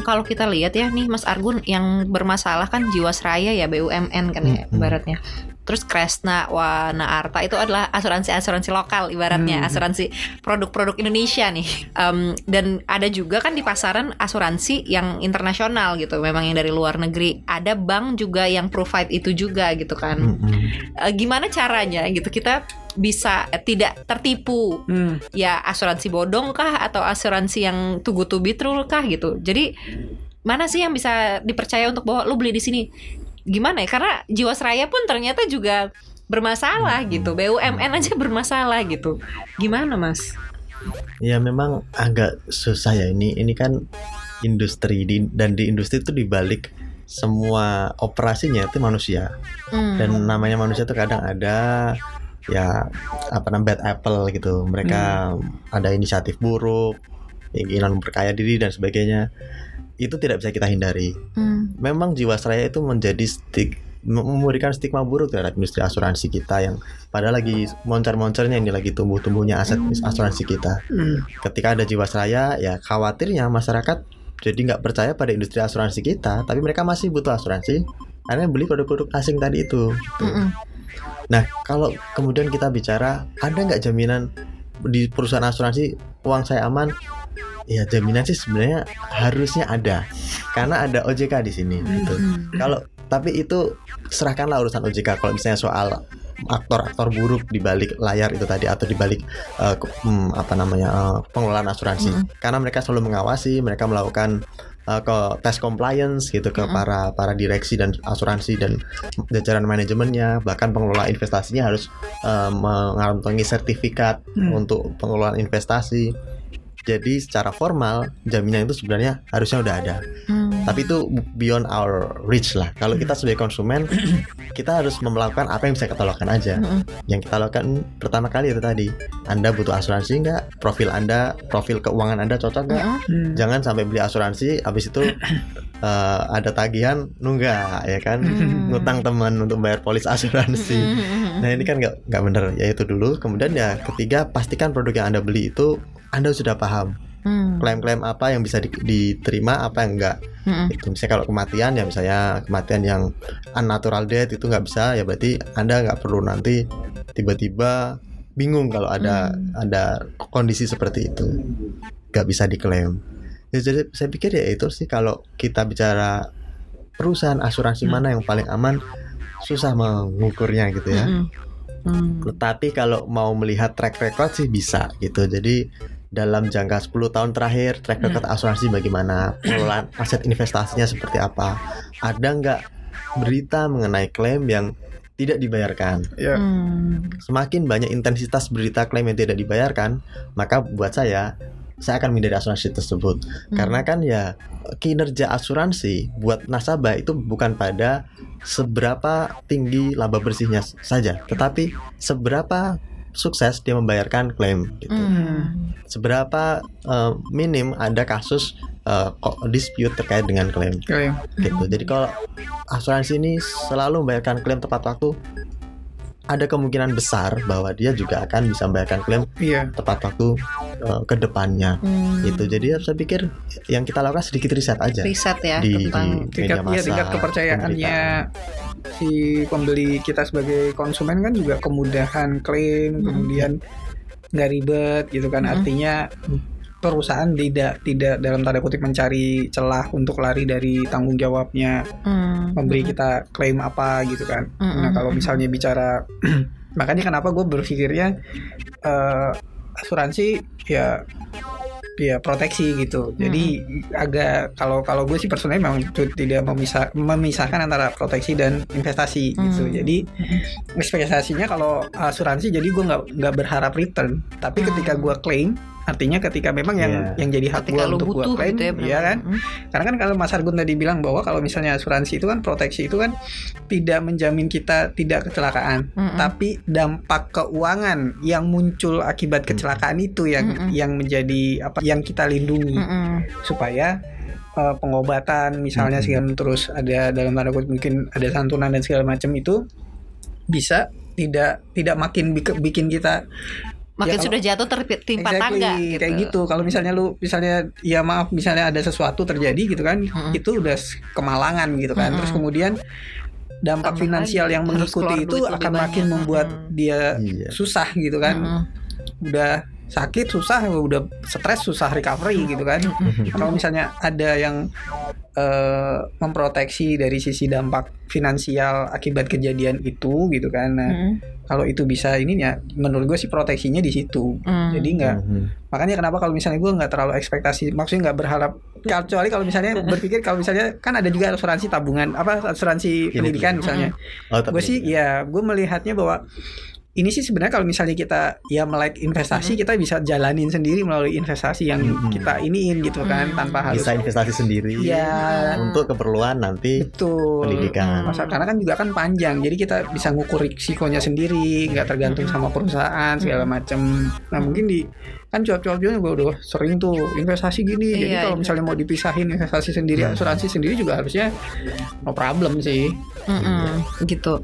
kalau kita lihat ya nih Mas Argun yang bermasalah kan Jiwasraya ya BUMN kan ya Mm-mm. ibaratnya. Terus Kresna Wana Arta itu adalah asuransi-asuransi lokal ibaratnya Hmm. asuransi produk-produk Indonesia nih. Em, dan ada juga kan di pasaran asuransi yang internasional gitu, memang yang dari luar negeri. Ada bank juga yang provide itu juga gitu kan. Mm-mm. Eh, gimana caranya gitu kita bisa tidak tertipu Hmm. ya asuransi bodong kah atau asuransi yang to be true kah gitu. Jadi mana sih yang bisa dipercaya untuk bahwa lu beli di sini? Gimana ya? Karena Jiwasraya pun ternyata juga bermasalah Hmm. gitu. BUMN aja bermasalah gitu. Gimana, Mas? Ya memang agak susah ya ini. Ini kan industri di, dan di industri itu dibalik semua operasinya itu manusia Hmm. dan namanya manusia itu kadang ada ya apa namanya bad apple gitu. Mereka ada inisiatif buruk, keinginan memperkaya diri dan sebagainya. Itu tidak bisa kita hindari. Hmm. Memang Jiwasraya itu menjadi stik memberikan stigma buruk terhadap industri asuransi kita yang padahal lagi moncar-moncarnya ini lagi tumbuh-tumbuhnya aset Hmm. asuransi kita Hmm. ketika ada Jiwasraya ya khawatirnya masyarakat jadi nggak percaya pada industri asuransi kita tapi mereka masih butuh asuransi karena beli produk-produk asing tadi itu gitu. Mm-mm. nah kalau kemudian kita bicara ada nggak jaminan di perusahaan asuransi uang saya aman ya jaminan sih sebenarnya harusnya ada karena ada OJK di sini gitu Hmm. kalau tapi itu serahkanlah urusan OJK kalau misalnya soal aktor-aktor buruk di balik layar itu tadi atau di balik ke- hmm, apa namanya eh, pengelolaan asuransi Mm. karena mereka selalu mengawasi mereka melakukan eh, ke tes compliance gitu ke Mm. para para direksi dan asuransi dan jajaran manajemennya bahkan pengelola investasinya harus eh, mengantongi sertifikat Hmm. untuk pengelolaan investasi jadi secara formal jaminan itu sebenarnya harusnya udah ada Hmm. tapi itu beyond our reach lah kalau kita sebagai konsumen kita harus melakukan apa yang bisa kita lakukan aja Mm-mm. yang kita lakukan pertama kali itu tadi anda butuh asuransi nggak profil anda profil keuangan anda cocok nggak Mm-mm. Hmm. jangan sampai beli asuransi habis itu eh, ada tagihan nunggak ya kan Hmm. ngutang teman untuk bayar polis asuransi Mm-mm. Nah ini kan nggak nggak bener ya itu dulu. Kemudian ya ketiga pastikan produk yang anda beli itu anda sudah paham Hmm. klaim-klaim apa yang bisa di- diterima apa yang enggak. Mm-mm. Itu misalnya kalau kematian ya misalnya kematian yang unnatural death itu nggak bisa ya berarti anda nggak perlu nanti tiba-tiba bingung kalau ada Hmm. ada kondisi seperti itu nggak bisa diklaim. Ya, jadi saya pikir ya itu sih kalau kita bicara perusahaan asuransi Hmm. mana yang paling aman susah mengukurnya gitu ya. Mm-mm. Hmm. Tetapi kalau mau melihat track record sih bisa gitu. Jadi dalam jangka 10 tahun terakhir track record asuransi bagaimana, pengelolaan aset investasinya seperti apa, ada nggak berita mengenai klaim yang tidak dibayarkan. Ya. Hmm. Semakin banyak intensitas berita klaim yang tidak dibayarkan, maka buat saya saya akan menghindari asuransi tersebut. Hmm. Karena kan ya kinerja asuransi buat nasabah itu bukan pada seberapa tinggi laba bersihnya saja, tetapi seberapa sukses dia membayarkan klaim gitu. Hmm. Seberapa eh, minim ada kasus kok dispute terkait dengan klaim Klaim. gitu. Jadi kalau asuransi ini selalu membayarkan klaim tepat waktu ada kemungkinan besar bahwa dia juga akan bisa membayarkan klaim Iya. tepat waktu eh, ke depannya Hmm. gitu. Jadi ya saya pikir yang kita lakukan sedikit riset aja riset ya di, di tentang tingkat media ya tingkat kepercayaannya si pembeli kita sebagai konsumen kan juga kemudahan klaim Mm. kemudian nggak ribet gitu kan Mm. artinya perusahaan tidak tidak dalam tanda kutip mencari celah untuk lari dari tanggung jawabnya Hmm. memberi kita klaim apa gitu kan Mm-mm. nah kalau misalnya bicara makanya kenapa gue berpikirnya eh, asuransi ya ya proteksi gitu jadi agak kalau kalau gue sih personalnya memang tidak memisah memisahkan antara proteksi dan investasi gitu Hmm. jadi ekspektasinya kalau asuransi jadi gue nggak nggak berharap return tapi Hmm. ketika gue klaim artinya ketika memang yang Iya. yang jadi hak gue untuk gue klaim gitu ya ya kan karena kan kalau Mas Argun tadi bilang bahwa kalau misalnya asuransi itu kan proteksi itu kan tidak menjamin kita tidak kecelakaan, Mm-mm. tapi dampak keuangan yang muncul akibat kecelakaan itu yang Mm-mm. yang menjadi apa yang kita lindungi Mm-mm. supaya eh, pengobatan misalnya Mm-mm. segala terus ada dalam tanda kutip mungkin ada santunan dan segala macam itu bisa tidak tidak makin bik- bikin kita makin Ya, kalau- sudah jatuh tertimpa Exactly, tangga gitu. kayak gitu. Kalau misalnya lu misalnya ya maaf misalnya ada sesuatu terjadi gitu kan, Mm-mm. itu udah kemalangan gitu kan. Mm-mm. Terus kemudian dampak Tambah finansial lagi, yang mengikuti itu akan makin banyak. membuat Mm-mm. dia Iya. susah gitu kan. Mm-mm. Udah sakit susah, udah stres susah recovery gitu kan. Kalau misalnya ada yang eh, memproteksi dari sisi dampak finansial akibat kejadian itu gitu kan. Nah, Mm-mm. kalau itu bisa ini ya menurut gue sih proteksinya di situ. Mm. Jadi nggak Mhm. makanya kenapa kalau misalnya gue nggak terlalu ekspektasi maksudnya nggak berharap kecuali kalau misalnya berpikir kalau misalnya kan ada juga asuransi tabungan apa asuransi Ini pendidikan misalnya Oh, tapi- gue sih ya gue melihatnya bahwa ini sih sebenarnya kalau misalnya kita ya melek investasi kita bisa jalanin sendiri melalui investasi yang Mhm. kita iniin gitu kan Mhm. tanpa harus bisa investasi sendiri ya untuk keperluan nanti betul pendidikan. Masa karena kan juga kan panjang, jadi kita bisa ngukur risikonya sendiri, nggak tergantung sama perusahaan segala macam. Nah mungkin di kan cuap-cuap juga udah sering tuh investasi gini. Jadi Iya, kalau iya. misalnya mau dipisahin investasi sendiri, asuransi sendiri juga harusnya no problem sih. Mm-mm, gitu.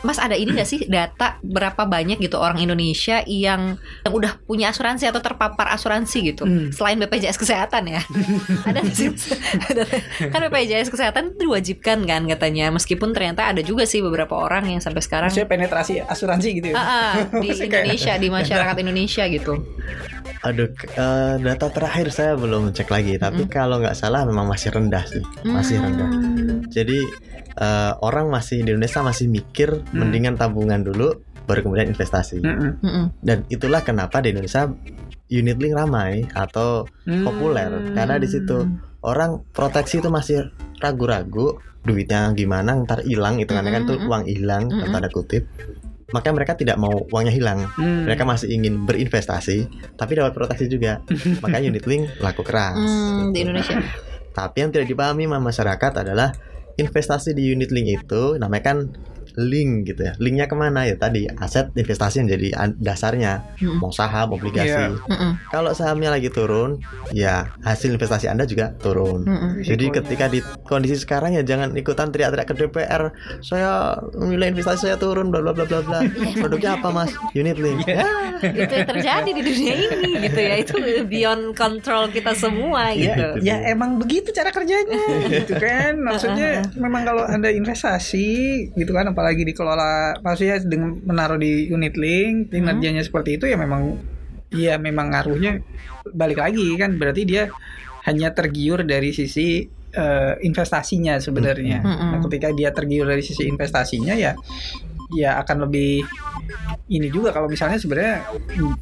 Mas ada ini gak sih data berapa banyak gitu orang Indonesia yang yang udah punya asuransi atau terpapar asuransi gitu? Hmm. selain BPJS kesehatan ya. Ada sih kan BPJS kesehatan itu diwajibkan kan katanya. Meskipun ternyata ada juga sih beberapa orang yang sampai sekarang Maksudnya penetrasi asuransi gitu ya. Ah, ah, di Indonesia di masyarakat Indonesia gitu Aduh, eh, data terakhir saya belum cek lagi, tapi Mm. kalau nggak salah memang masih rendah sih, masih rendah. Hmm. Jadi eh, orang masih di Indonesia masih mikir Hmm. mendingan tabungan dulu baru kemudian investasi. Mm-mm. Mm-mm. Dan itulah kenapa di Indonesia unit link ramai atau Populer, Hmm. karena di situ orang proteksi itu masih ragu-ragu duitnya gimana ntar hilang itu kan kan tuh Mm-mm. uang hilang Mm-mm. tanda kutip maka mereka tidak mau uangnya hilang Hmm. mereka masih ingin berinvestasi tapi dapat proteksi juga makanya unit link laku keras Hmm, di gitu. Indonesia. tapi yang tidak dipahami sama masyarakat adalah investasi di unit link itu namanya kan link gitu ya linknya ke mana ya tadi aset investasi yang jadi dasarnya Mm-mm. mau saham obligasi Iya. Mm-mm. kalau sahamnya lagi turun ya hasil investasi anda juga turun Mm-mm. jadi Risikonya. ketika di kondisi sekarang ya jangan ikutan teriak-teriak ke DPR. Saya nilai investasi saya turun bla bla bla bla bla. Produknya apa Mas? Unit link. Iya. Ya, itu yang terjadi di dunia ini gitu ya itu beyond control kita semua Ya, gitu Gitu. ya emang begitu cara kerjanya gitu kan maksudnya memang kalau anda investasi gitu kan apalagi dikelola maksudnya dengan menaruh di unit link kinerjanya seperti itu ya memang ya memang ngaruhnya balik lagi kan berarti dia hanya tergiur dari sisi eh, investasinya sebenarnya. Mm-mm. nah, ketika dia tergiur dari sisi investasinya ya ya akan lebih ini juga kalau misalnya sebenarnya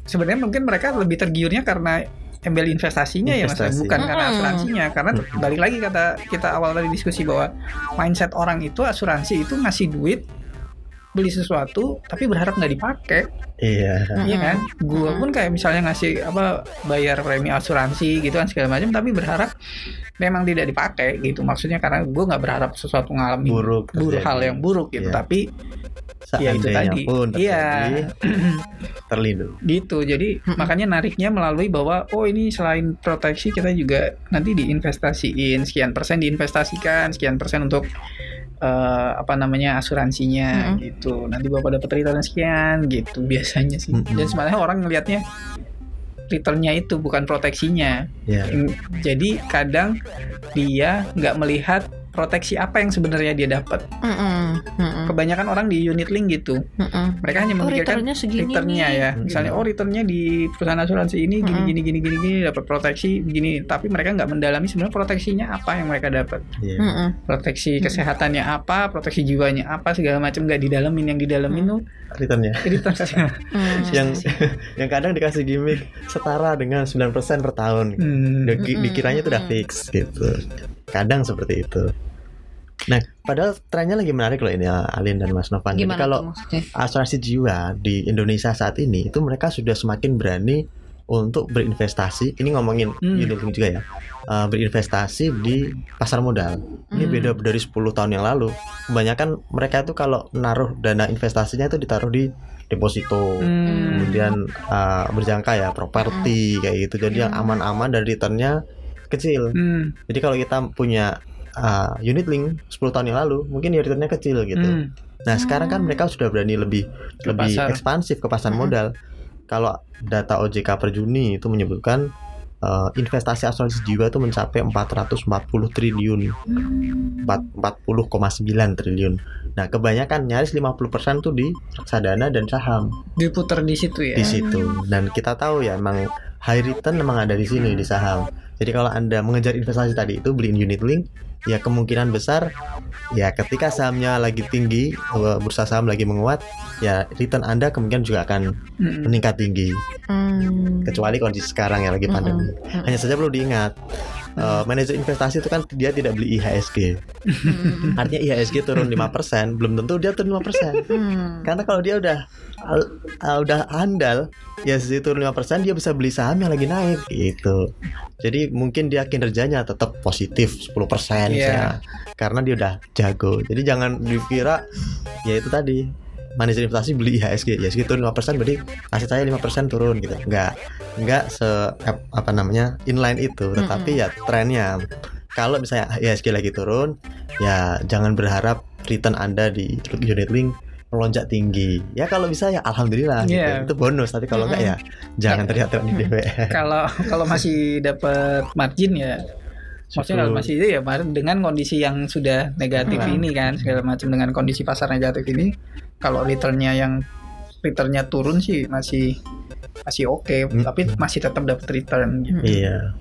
sebenarnya mungkin mereka lebih tergiurnya karena embel investasinya ya mas Investasi. bukan karena Mm-mm. asuransinya karena balik lagi kata kita awal tadi diskusi bahwa mindset orang itu asuransi itu ngasih duit beli sesuatu tapi berharap nggak dipakai iya. Iya kan? Gua Mm-mm. pun kayak misalnya ngasih apa bayar premi asuransi gitu kan segala macam tapi berharap memang tidak dipakai gitu. Maksudnya karena gue nggak berharap sesuatu ngalami Buruk. buruk hal yang buruk gitu. Iya. Tapi ya itu Seandainya tadi. pun Iya. terlindung. gitu. Jadi makanya nariknya melalui bahwa oh ini selain proteksi kita juga nanti diinvestasiin sekian persen diinvestasikan, sekian persen untuk eh, apa namanya asuransinya Mm-mm. gitu. Nanti Bapak dapat return sekian gitu biasanya sih. Mm-mm. Dan sebenarnya orang ngelihatnya returnnya itu bukan proteksinya. Ya. Mm, Jadi kadang dia nggak melihat proteksi apa yang sebenarnya dia dapat. Mm-mm. Mm-mm. Kebanyakan orang di unit link gitu. Mm-mm. Mereka hanya Oh, memikirkan returnnya segini returnnya nih. ya. Hmm. Misalnya oh returnnya di perusahaan asuransi ini gini Mm-mm. gini gini gini gini dapat proteksi begini. Tapi mereka nggak mendalami sebenarnya proteksinya apa yang mereka dapat. Iya. Mm-mm. Proteksi Mm-mm. kesehatannya apa, proteksi jiwanya apa segala macam nggak didalamin yang didalamin Mm. tuh Returnnya. returnnya. Mm. yang yang kadang dikasih gimmick setara dengan 9% per tahun. Hmm. Di-. Dikiranya itu udah Mm-mm. fix gitu. Kadang seperti itu. Nah, padahal trennya lagi menarik loh ini Alin dan Mas Novan. Jadi kalau asuransi jiwa di Indonesia saat ini itu mereka sudah semakin berani untuk berinvestasi. Ini ngomongin Hmm. unit link juga ya. uh, berinvestasi di pasar modal. Ini Hmm. beda dari 10 tahun yang lalu. Kebanyakan mereka itu kalau naruh dana investasinya itu ditaruh di deposito. Hmm. Kemudian uh, berjangka ya properti kayak gitu. Jadi yang Hmm. aman-aman dan returnnya kecil. Hmm. Jadi kalau kita punya uh, unit link 10 tahun yang lalu, mungkin ya returnnya kecil gitu. Hmm. Nah, sekarang kan Hmm. mereka sudah berani lebih Ke lebih pasar. ekspansif ke pasar Hmm. Kalau data OJK per Juni itu menyebutkan uh, investasi asuransi jiwa itu mencapai 440 triliun, Hmm. 4 40,9 triliun. Nah, kebanyakan nyaris 50% tuh di reksadana dan saham Diputer di situ ya. di situ. Dan kita tahu ya emang high return memang ada di sini di saham. Jadi kalau Anda mengejar investasi tadi itu beliin unit link, ya kemungkinan besar ya ketika sahamnya lagi tinggi, eh, bursa saham lagi menguat, ya return Anda kemungkinan juga akan Hmm. meningkat tinggi. Hmm. Kecuali kondisi sekarang ya lagi pandemi. Mm-mm. Hanya saja perlu diingat, eh, manajer investasi itu kan dia tidak beli IHSG. Hmm. Artinya IHSG turun 5%, belum tentu dia turun 5%. Hmm. Karena kalau dia udah al- al- udah andal, ya sih turun 5% dia bisa beli saham yang lagi naik gitu. Jadi mungkin dia kinerjanya tetap positif 10% Iya. misalnya. Karena dia udah jago. Jadi jangan dikira ya itu tadi manajer investasi beli IHSG, IHSG turun 5% berarti aset saya 5% turun gitu. Enggak. Enggak se ap- apa namanya? inline itu, tetapi ya trennya kalau misalnya IHSG lagi turun, ya jangan berharap return Anda di unit link melonjak tinggi. Ya kalau bisa ya alhamdulillah Iya. gitu. Itu bonus, tapi kalau enggak ya jangan teriak-teriak di DPR. Kalau kalau masih dapat margin ya Maksudnya masih itu ya dengan kondisi yang sudah negatif Hmm. ini kan segala macam dengan kondisi pasar negatif ini kalau returnnya yang returnnya turun sih masih masih oke Hmm. tapi masih tetap dapat return gitu. Iya.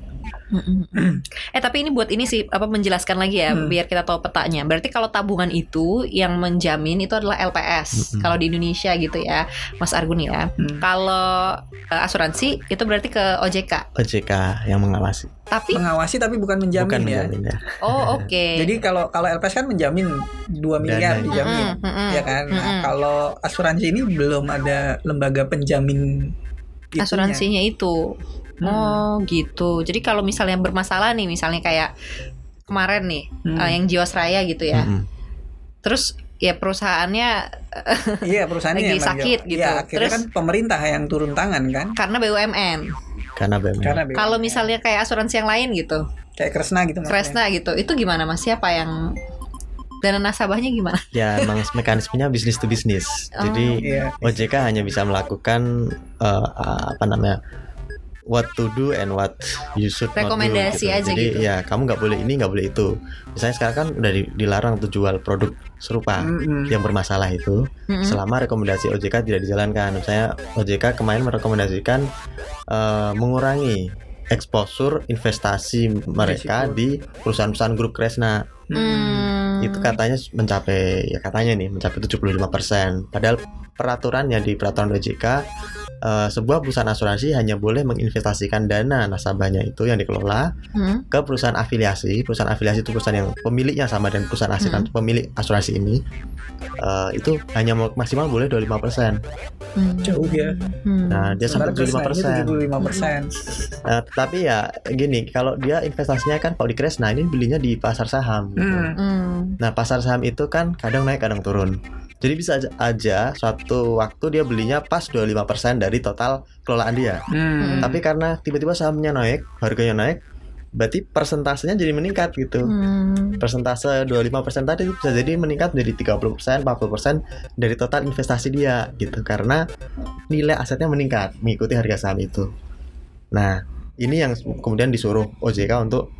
Eh tapi ini buat ini sih apa menjelaskan lagi ya Hmm. biar kita tahu petanya. Berarti kalau tabungan itu yang menjamin itu adalah LPS Mm-mm. kalau di Indonesia gitu ya, Mas Argun ya. Hmm. Kalau eh, asuransi itu berarti ke OJK. OJK yang mengawasi Tapi Mengawasi tapi bukan menjamin bukan ya. menjamin ya oh oke. Jadi kalau kalau LPS kan menjamin 2 miliar Dana. dijamin. Mm-mm, mm-mm, Ya kan. Nah, mm-mm. kalau asuransi ini belum ada lembaga penjamin itunya. asuransinya itu. Hmm. Oh gitu. Jadi kalau misalnya bermasalah nih, misalnya kayak kemarin nih Hmm. eh, yang Jiwasraya gitu ya. Mm-mm. Terus ya perusahaannya Iya perusahaannya Lagi yang sakit gitu. Akhirnya Terus- kan pemerintah yang turun tangan kan. karena BUMN. karena BUMN Karena BUMN. Kalau misalnya kayak asuransi yang lain gitu, kayak Kresna gitu maksudnya. Kresna gitu, itu gimana Mas? Siapa yang dana nasabahnya gimana? ya emang mekanismenya bisnis to bisnis Oh. jadi Iya. OJK hanya bisa melakukan eh, apa namanya what to do and what you should not do, Rekomendasi gitu. aja Jadi gitu. ya kamu nggak boleh ini nggak boleh itu. Misalnya sekarang kan udah di- dilarang untuk jual produk serupa Mm-mm. yang bermasalah itu Mm-mm. selama rekomendasi OJK tidak dijalankan. Misalnya OJK kemarin merekomendasikan eh, mengurangi eksposur investasi mereka Risiko. di perusahaan-perusahaan grup Kresna Hmm. itu katanya mencapai ya katanya nih mencapai 75% padahal peraturannya di peraturan OJK eh, sebuah perusahaan asuransi hanya boleh menginvestasikan dana nasabahnya itu yang dikelola Hmm. ke perusahaan afiliasi perusahaan afiliasi itu perusahaan yang pemiliknya sama dan perusahaan asuransi pemilik asuransi ini eh, itu hanya maksimal boleh 25% Hmm. Jauh ya. Hmm. nah dia sampai Sementara Kresna 75% ini 75%. Nah, tetapi ya gini kalau dia investasinya kan kalau di Kresna ini belinya di pasar saham gitu. Hmm. Hmm. Nah, pasar saham itu kan kadang naik, kadang turun. Jadi bisa aja, aja suatu waktu dia belinya pas 25% dari total kelolaan dia. Hmm. Tapi karena tiba-tiba sahamnya naik, harganya naik, berarti persentasenya jadi meningkat gitu. Hmm. Persentase 25% tadi bisa jadi meningkat menjadi 30%, 40% dari total investasi dia gitu. Karena nilai asetnya meningkat mengikuti harga saham itu. Nah, ini yang kemudian disuruh OJK untuk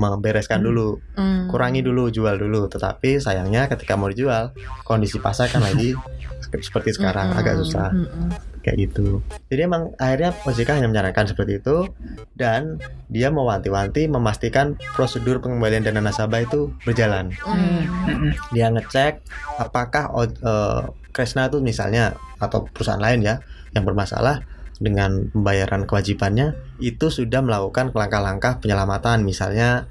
membereskan Hmm. dulu Hmm. kurangi dulu jual dulu tetapi sayangnya ketika mau dijual kondisi pasar kan lagi seperti sekarang Hmm. agak susah Hmm. kayak gitu jadi emang akhirnya OJK hanya menyarankan seperti itu dan dia mewanti-wanti memastikan prosedur pengembalian dana nasabah itu berjalan. Mm-mm. dia ngecek apakah eh, Kresna itu misalnya atau perusahaan lain ya yang bermasalah dengan pembayaran kewajibannya itu sudah melakukan langkah-langkah penyelamatan misalnya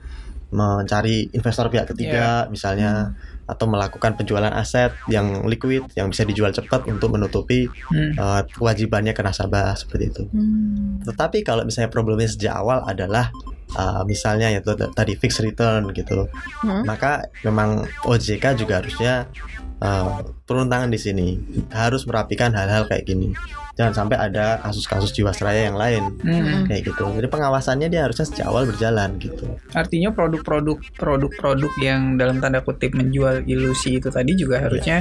mencari investor pihak ketiga misalnya atau melakukan penjualan aset yang liquid yang bisa dijual cepat untuk menutupi Hmm. eh, kewajibannya ke nasabah seperti itu. Hmm. Tetapi kalau misalnya problemnya sejak awal adalah uh, misalnya itu tadi fixed return gitu, Hmm. maka memang OJK juga harusnya uh, turun tangan di sini, harus merapikan hal-hal kayak gini. Jangan sampai ada kasus-kasus jiwasraya yang lain Hmm. kayak gitu. Jadi pengawasannya dia harusnya sejak awal berjalan gitu. Artinya produk-produk produk-produk yang dalam tanda kutip menjual ilusi itu tadi juga harusnya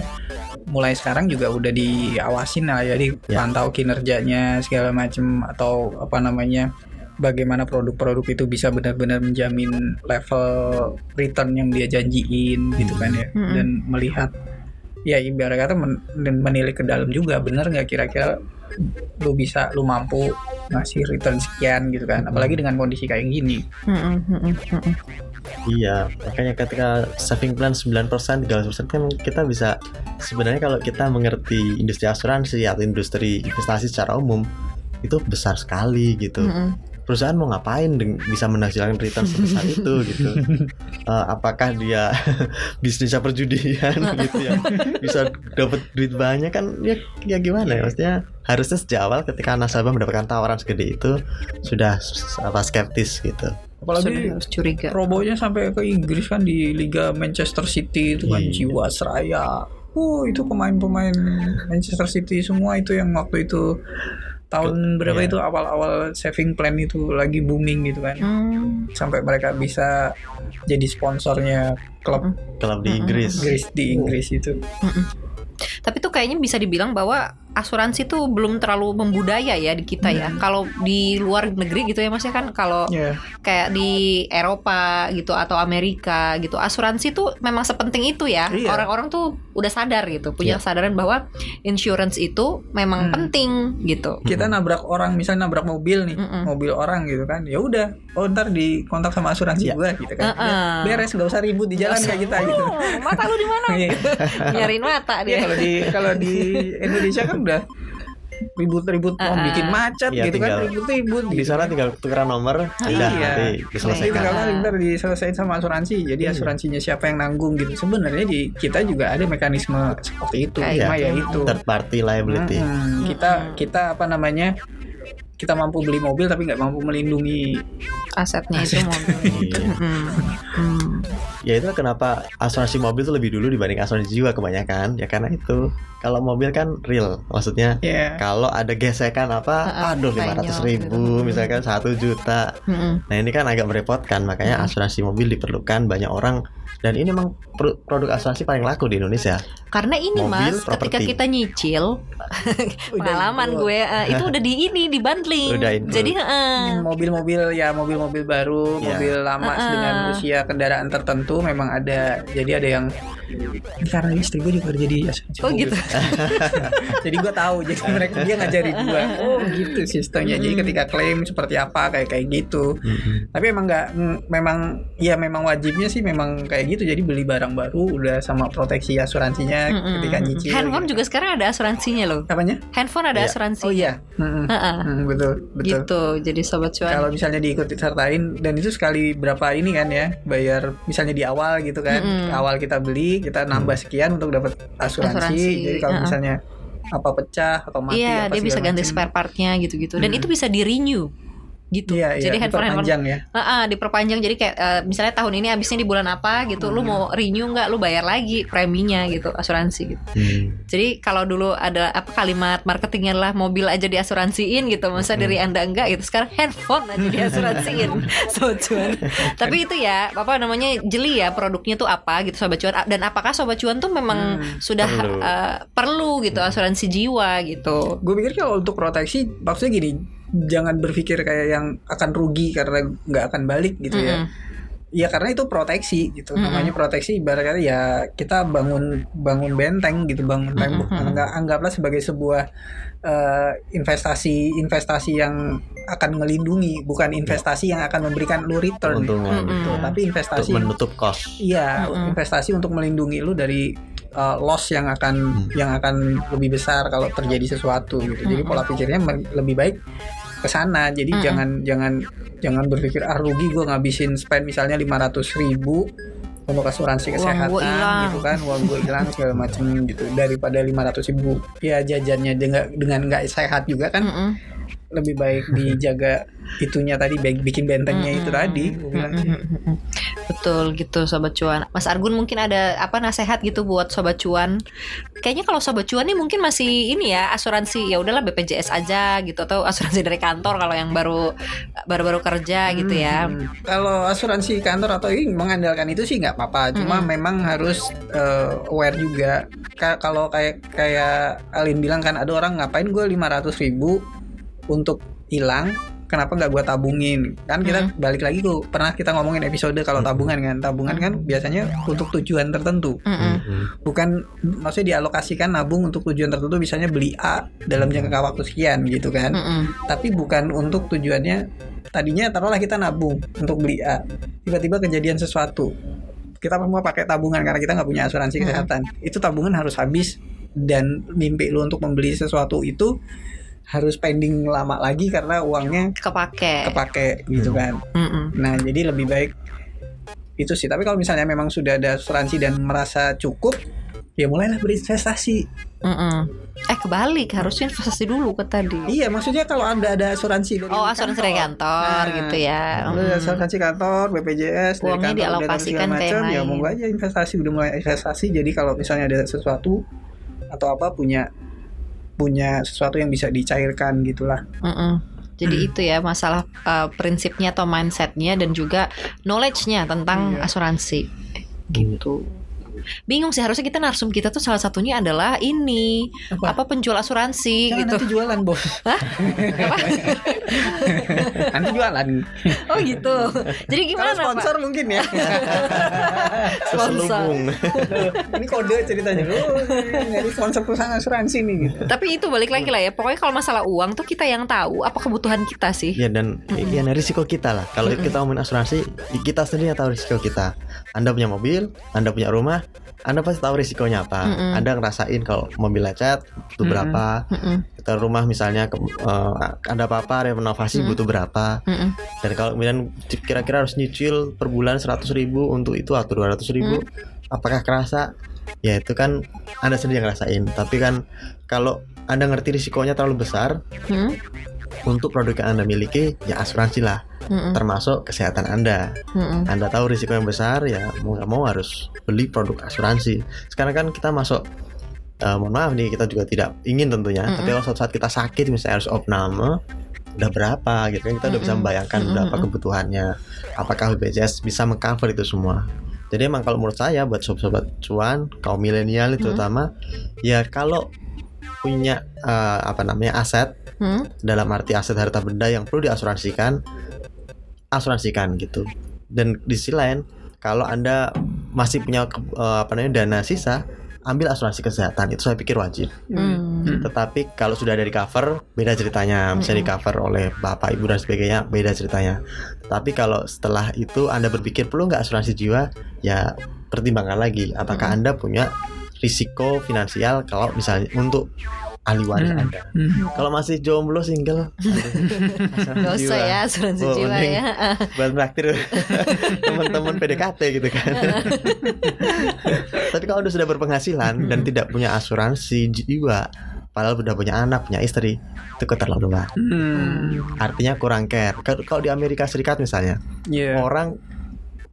mulai sekarang juga udah diawasin lah ya dipantau kinerjanya segala macam atau apa namanya bagaimana produk-produk itu bisa benar-benar menjamin level return yang dia janjiin gitu kan ya Mm-mm. dan melihat ya ibarat kata men- dan menilik ke dalam juga benar nggak kira-kira lu bisa lu mampu ngasih return sekian gitu kan apalagi dengan kondisi kayak gini Hmm. Hmm. Hmm. Iya, makanya ketika saving plan 9%, 13% kan kita bisa sebenarnya kalau kita mengerti industri asuransi atau industri investasi secara umum itu besar sekali gitu. Hmm. Perusahaan mau ngapain bisa menghasilkan return sebesar itu gitu? Eh, apakah dia bisnisnya perjudian gitu ya? Bisa dapat duit banyak kan? Ya, ya gimana ya? Maksudnya harusnya sejak awal ketika nasabah mendapatkan tawaran segede itu sudah apa skeptis gitu. apalagi harus curiga. robonya sampai ke Inggris kan di Liga Manchester City itu kan Iya. Jiwasraya. Oh, itu pemain-pemain Manchester City semua itu yang waktu itu tahun berapa Iya. itu awal-awal saving plan itu lagi booming gitu kan. Hmm. Sampai mereka bisa jadi sponsornya klub Kalau di Mm-mm. Inggris, Inggris di Inggris itu. Tapi tuh kayaknya bisa dibilang bahwa asuransi tuh belum terlalu membudaya ya di kita ya. Kalau di luar negeri gitu ya Mas ya kan kalau Iya. kayak di Eropa gitu atau Amerika gitu asuransi tuh memang sepenting itu ya Iya. orang-orang tuh udah sadar gitu punya Iya. kesadaran bahwa insurance itu memang Hmm. penting gitu kita nabrak orang misalnya nabrak mobil nih Mm-mm. mobil orang gitu kan ya udah oh ntar di kontak sama asuransi Iya. gua gitu kan Heeh. beres nggak usah ribut di jalan kayak kita gitu Oh, mata lu di mana Iya. nyariin mata Iya, dia kalau di kalau di Indonesia kan udah ribut-ribut mau Ah, ah. bikin macet Iya, gitu kan tinggal- ribut-ribut di gitu sana kan. tinggal tukeran nomor udah Iya. nanti Nah, diselesaikan tinggal kali ntar diselesaikan sama asuransi. Jadi Iya. asuransinya siapa yang nanggung gitu. Sebenarnya di kita juga ada mekanisme seperti itu. Kayak Cuma gitu. ya itu. third party liability Mm-mm. Kita kita apa namanya? Kita mampu beli mobil tapi nggak mampu melindungi. asetnya itu mobil Iya. Hmm. Hmm. ya itu kenapa asuransi mobil itu lebih dulu dibanding asuransi jiwa kebanyakan ya karena itu kalau mobil kan real maksudnya Ya. kalau ada gesekan apa aduh lima ratus ribu gitu. misalkan satu juta Hmm. nah ini kan agak merepotkan makanya Hmm. asuransi mobil diperlukan banyak orang dan ini memang pro- produk asuransi paling laku di Indonesia Karena ini Mobil, mas, ketika properti. kita nyicil, pengalaman include. gue eh, itu udah di ini di bundling. Udah include. Jadi eh, mobil-mobil ya mobil-mobil baru, Iya. mobil lama Heeh. dengan usia kendaraan tertentu memang ada. Jadi ada yang ini karena istri gue juga kerja di asuransi oh mobil. gitu. jadi gue tahu jadi mereka dia ngajarin gue oh gitu sistemnya jadi ketika klaim seperti apa kayak kayak gitu tapi emang nggak memang ya memang wajibnya sih memang kayak gitu jadi beli barang baru udah sama proteksi asuransinya Mm-mm. ketika nyicil Handphone gitu. juga sekarang ada asuransinya loh. apanya Handphone ada Iya. asuransi. oh iya. Heeh. Mm, betul betul Gitu. Jadi sobat cuan. kalau misalnya diikuti sertain dan itu sekali berapa ini kan ya bayar misalnya di awal gitu kan Mm-mm. awal kita beli kita nambah sekian untuk dapat asuransi, Asuransi, jadi kalau uh-uh. misalnya apa pecah atau mati Iya, apa dia bisa ganti macam. spare partnya gitu-gitu. Dan Mm. itu bisa di renew gitu. Iya, Jadi iya, handphone handphone diperpanjang ya. Heeh, diperpanjang jadi kayak eh, misalnya tahun ini habisnya di bulan apa gitu, lu Hmm. mau renew nggak, lu bayar lagi preminya gitu, asuransi gitu. Hmm. Jadi kalau dulu ada apa kalimat marketingnya lah mobil aja diasuransiin gitu, masa dari anda enggak gitu. Sekarang handphone aja diasuransiin, sobat cuan. Tapi itu ya, apa namanya jeli ya produknya tuh apa gitu sobat cuan. Dan apakah sobat cuan tuh memang Hmm, sudah perlu. eh, perlu gitu asuransi jiwa gitu. Gue pikir kalau untuk proteksi maksudnya gini, jangan berpikir kayak yang akan rugi karena nggak akan balik gitu ya. Mm-mm. Ya karena itu proteksi gitu. Mm-mm. Namanya proteksi ibaratnya ya kita bangun bangun benteng gitu, bangun tembok. Mm-mm. Anggap, anggaplah sebagai sebuah eh, investasi investasi yang akan melindungi, bukan investasi yang akan memberikan lu return. Mm-mm. Gitu. Tapi untuk investasi menutup cost Iya, Mm-mm. investasi untuk melindungi lu dari uh, loss yang akan Hmm. yang akan lebih besar kalau terjadi sesuatu gitu. Jadi pola pikirnya lebih baik ke sana. Jadi Mm-mm. jangan jangan jangan berpikir ah rugi gue ngabisin spend misalnya 500 ribu untuk asuransi kesehatan gua gitu kan uang gue hilang segala macam gitu daripada 500 ribu ya jajannya dengan dengan nggak sehat juga kan Mm-mm. Lebih baik dijaga itunya tadi bikin bentengnya itu tadi bilang sih. Betul gitu sobat cuan. Mas Argun mungkin ada apa nasihat gitu buat sobat cuan. Kayaknya kalau sobat cuan nih mungkin masih ini ya asuransi ya udahlah BPJS aja gitu atau asuransi dari kantor kalau yang baru baru-baru kerja gitu ya. Hmm, Kalau asuransi kantor atau ini mengandalkan itu sih nggak apa-apa. Cuma Mm-mm. memang harus eh, aware juga. Ka- kalau kayak kayak Alin bilang kan ada orang ngapain gue 500 ribu untuk hilang. Kenapa nggak gue tabungin? Kan kita balik lagi tuh pernah kita ngomongin episode kalau Mm-mm. tabungan kan. Tabungan kan biasanya untuk tujuan tertentu. Mm-mm. Hmm. Bukan maksudnya dialokasikan nabung untuk tujuan tertentu. Misalnya beli A dalam jangka waktu sekian gitu kan Mm-mm. tapi bukan untuk tujuannya tadinya taruhlah kita nabung untuk beli A tiba-tiba kejadian sesuatu kita semua pakai tabungan karena kita nggak punya asuransi Hmm. kesehatan itu tabungan harus habis dan mimpi lu untuk membeli sesuatu itu harus pending lama lagi karena uangnya Kepake. kepake gitu kan Mm-mm. nah jadi lebih baik itu sih tapi kalau misalnya memang sudah ada asuransi dan merasa cukup ya mulailah berinvestasi Mm-mm. Eh kebalik harusnya investasi dulu ke tadi. iya maksudnya kalau anda ada asuransi dari Oh asuransi dari kantor Nah, gitu ya. Mm. asuransi kantor, BPJS, dari Uangnya kantor, dialokasikan ke macam, ya monggo aja investasi udah mulai investasi. Jadi kalau misalnya ada sesuatu atau apa punya punya sesuatu yang bisa dicairkan gitulah. Mm-mm. Jadi Hmm. itu ya masalah uh, prinsipnya atau mindsetnya dan juga knowledge-nya tentang Iya. asuransi gitu. Bingung sih harusnya kita narsum kita tuh salah satunya adalah ini Apa? apa, penjual asuransi Jangan gitu. nanti jualan bos. nanti jualan. Oh gitu. Jadi gimana Kalau sponsor Pak? mungkin ya. Terselubung. ini kode ceritanya. Oh, dari sponsor perusahaan asuransi nih gitu. Tapi itu balik lagi lah ya. Pokoknya kalau masalah uang tuh kita yang tahu apa kebutuhan kita sih. Ya dan ya nah, risiko kita lah. Kalau kita ngomongin asuransi, kita sendiri yang tahu risiko kita. Anda punya mobil, Anda punya rumah, Anda pasti tahu risikonya apa. Mm-mm. Anda ngerasain kalau mobil lecet butuh Mm-mm. berapa, Mm-mm, kita rumah misalnya ke- eh, ada apa-apa renovasi Mm-mm. butuh berapa. mm-mm, Dan kalau kemudian kira-kira harus nyicil per bulan 100 ribu untuk itu atau 200 ribu, apakah kerasa? Ya itu kan Anda sendiri yang ngerasain. Tapi kan kalau Anda ngerti risikonya terlalu besar mm, untuk produk yang Anda miliki, ya asuransi lah, mm-mm, termasuk kesehatan Anda. mm-mm. Anda tahu risiko yang besar, ya mau nggak mau harus beli produk asuransi. Sekarang kan kita masuk eh, mohon maaf nih kita juga tidak ingin tentunya, Mm-mm. tapi kalau suatu saat kita sakit misalnya harus opname udah berapa gitu kan kita udah bisa membayangkan Mm-mm. berapa kebutuhannya apakah BPJS bisa mengcover itu semua jadi emang kalau menurut saya buat sobat-sobat cuan kaum milenial itu Mm. terutama ya kalau punya eh, apa namanya aset Hmm? dalam arti aset harta benda yang perlu diasuransikan asuransikan gitu. Dan di sisi lain kalau anda masih punya eh, apa namanya dana sisa ambil asuransi kesehatan. Itu saya pikir wajib. Hmm. tetapi kalau sudah ada di cover beda ceritanya. Bisa di cover oleh bapak ibu dan sebagainya beda ceritanya. Tapi kalau setelah itu anda berpikir perlu nggak asuransi jiwa? Ya pertimbangkan lagi. Apakah anda punya risiko finansial kalau misalnya untuk ahli waris Hmm. anda Hmm. kalau masih jomblo single asuransi Gak usah ya asuransi Oh, jiwa ya. buat traktir teman-teman PDKT gitu kan. Tapi kalau udah sudah berpenghasilan dan tidak punya asuransi jiwa, padahal udah punya anak, punya istri, itu keterlaluan. Hmm. Artinya kurang care. Kalau di Amerika Serikat misalnya, Iya. orang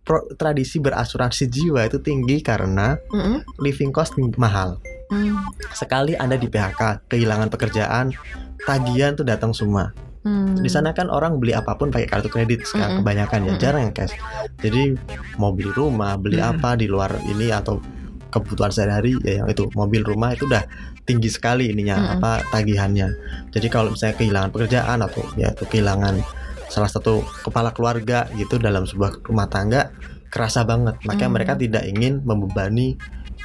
pro- tradisi berasuransi jiwa itu tinggi karena Mm-mm, living cost mahal. Mm, Sekali Anda di PHK, kehilangan pekerjaan, tagihan tuh datang semua. mm. Di sana kan orang beli apa pun pakai kartu kredit sekarang Mm-mm. kebanyakan ya, Mm-mm. jarang yang cash. Jadi mau beli rumah, beli Mm. apa di luar ini atau kebutuhan sehari-hari ya yang itu mobil rumah itu udah tinggi sekali ininya Mm-mm. apa tagihannya. Jadi kalau misalnya kehilangan pekerjaan atau ya itu kehilangan salah satu kepala keluarga gitu dalam sebuah rumah tangga kerasa banget. Makanya Mm. mereka tidak ingin membebani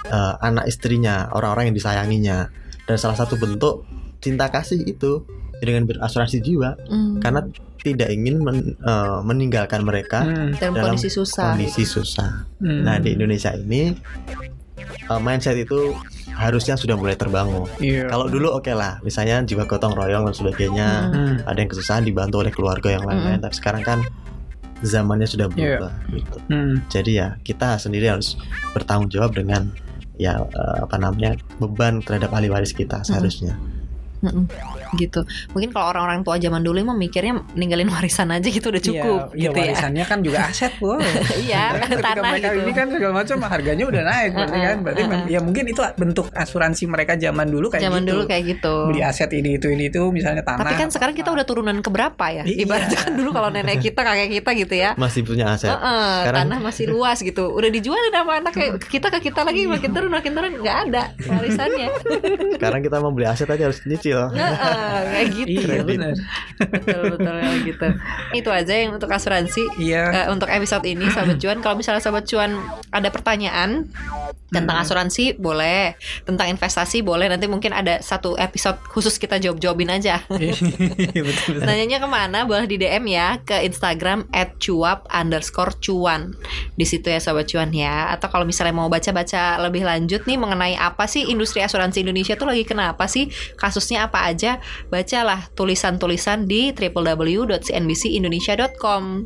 eh, anak istrinya, orang-orang yang disayanginya. Dan salah satu bentuk cinta kasih itu dengan berasuransi jiwa Mm. karena tidak ingin men- eh, meninggalkan mereka Hmm. dalam, dalam kondisi susah. kondisi susah. Hmm. Nah di Indonesia ini eh, mindset itu harusnya sudah mulai terbangun. Iya. Kalau dulu oke lah, misalnya jiwa gotong royong dan sebagainya, Mm. Ada yang kesusahan dibantu oleh keluarga yang lain-lain. Tapi sekarang kan zamannya sudah Iya. berubah. gitu. Hmm. Jadi ya kita sendiri harus bertanggung jawab dengan ya eh, apa namanya beban terhadap ahli waris kita seharusnya. Mm-mm. Gitu. Mungkin kalau orang-orang tua zaman dulu emang mikirnya ninggalin warisan aja gitu udah cukup Iya, gitu iya, ya. warisannya kan juga aset loh. Iya, Ketika tanah mereka gitu. ini kan segala macam harganya udah naik berarti kan. Berarti Uh-uh, ya mungkin itu bentuk asuransi mereka zaman dulu kayak zaman gitu. dulu kayak gitu. beli aset ini itu ini itu misalnya tanah. Tapi kan sekarang kita udah turunan ke berapa ya? Iya. Ibaratnya kan dulu kalau nenek kita, kakek kita gitu ya. Masih punya aset. Heeh, Sekarang- tanah masih luas gitu. Udah dijualin sama anak kayak kita ke kita lagi makin turun makin turun nggak ada warisannya. Sekarang kita mau beli aset aja harus nyicil. Heeh, kayak gitu. Iya benar. betul betul gitu. Itu aja yang untuk asuransi. Iya. Eh, untuk episode ini Sobat Cuan kalau misalnya Sobat Cuan ada pertanyaan tentang Hmm. asuransi boleh tentang investasi boleh nanti mungkin ada satu episode khusus kita jawab-jawabin aja Iya, betul. betul. Nanyanya ke mana? Boleh di DM ya ke Instagram @cuap underscore cuan di situ ya sobat cuan ya. Atau kalau misalnya mau baca-baca lebih lanjut nih mengenai apa sih industri asuransi Indonesia tuh lagi kenapa sih kasusnya apa aja? Bacalah tulisan-tulisan di www.cnbcindonesia.com.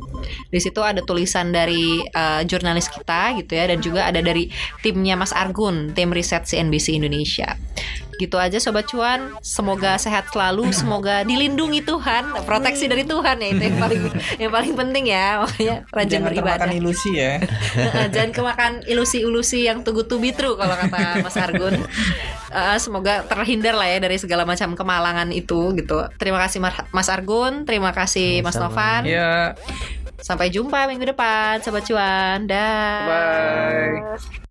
Di situ ada tulisan dari eh, jurnalis kita gitu ya dan juga ada dari timnya Mas Argun, tim riset CNBC Indonesia. Gitu aja sobat cuan, semoga sehat selalu, semoga dilindungi Tuhan, proteksi dari Tuhan ya itu yang paling yang paling penting ya. Makanya rajin Jangan beribadah. termakan ilusi ya. Jangan kemakan ilusi-ilusi yang good to be true kalau kata Mas Argun. Eh, semoga terhindar lah ya dari segala macam kemalangan itu gitu. Terima kasih Mar- Mas Argun, terima kasih Mas. Novan. Iya. Sampai jumpa minggu depan, sobat cuan. Dah. Bye.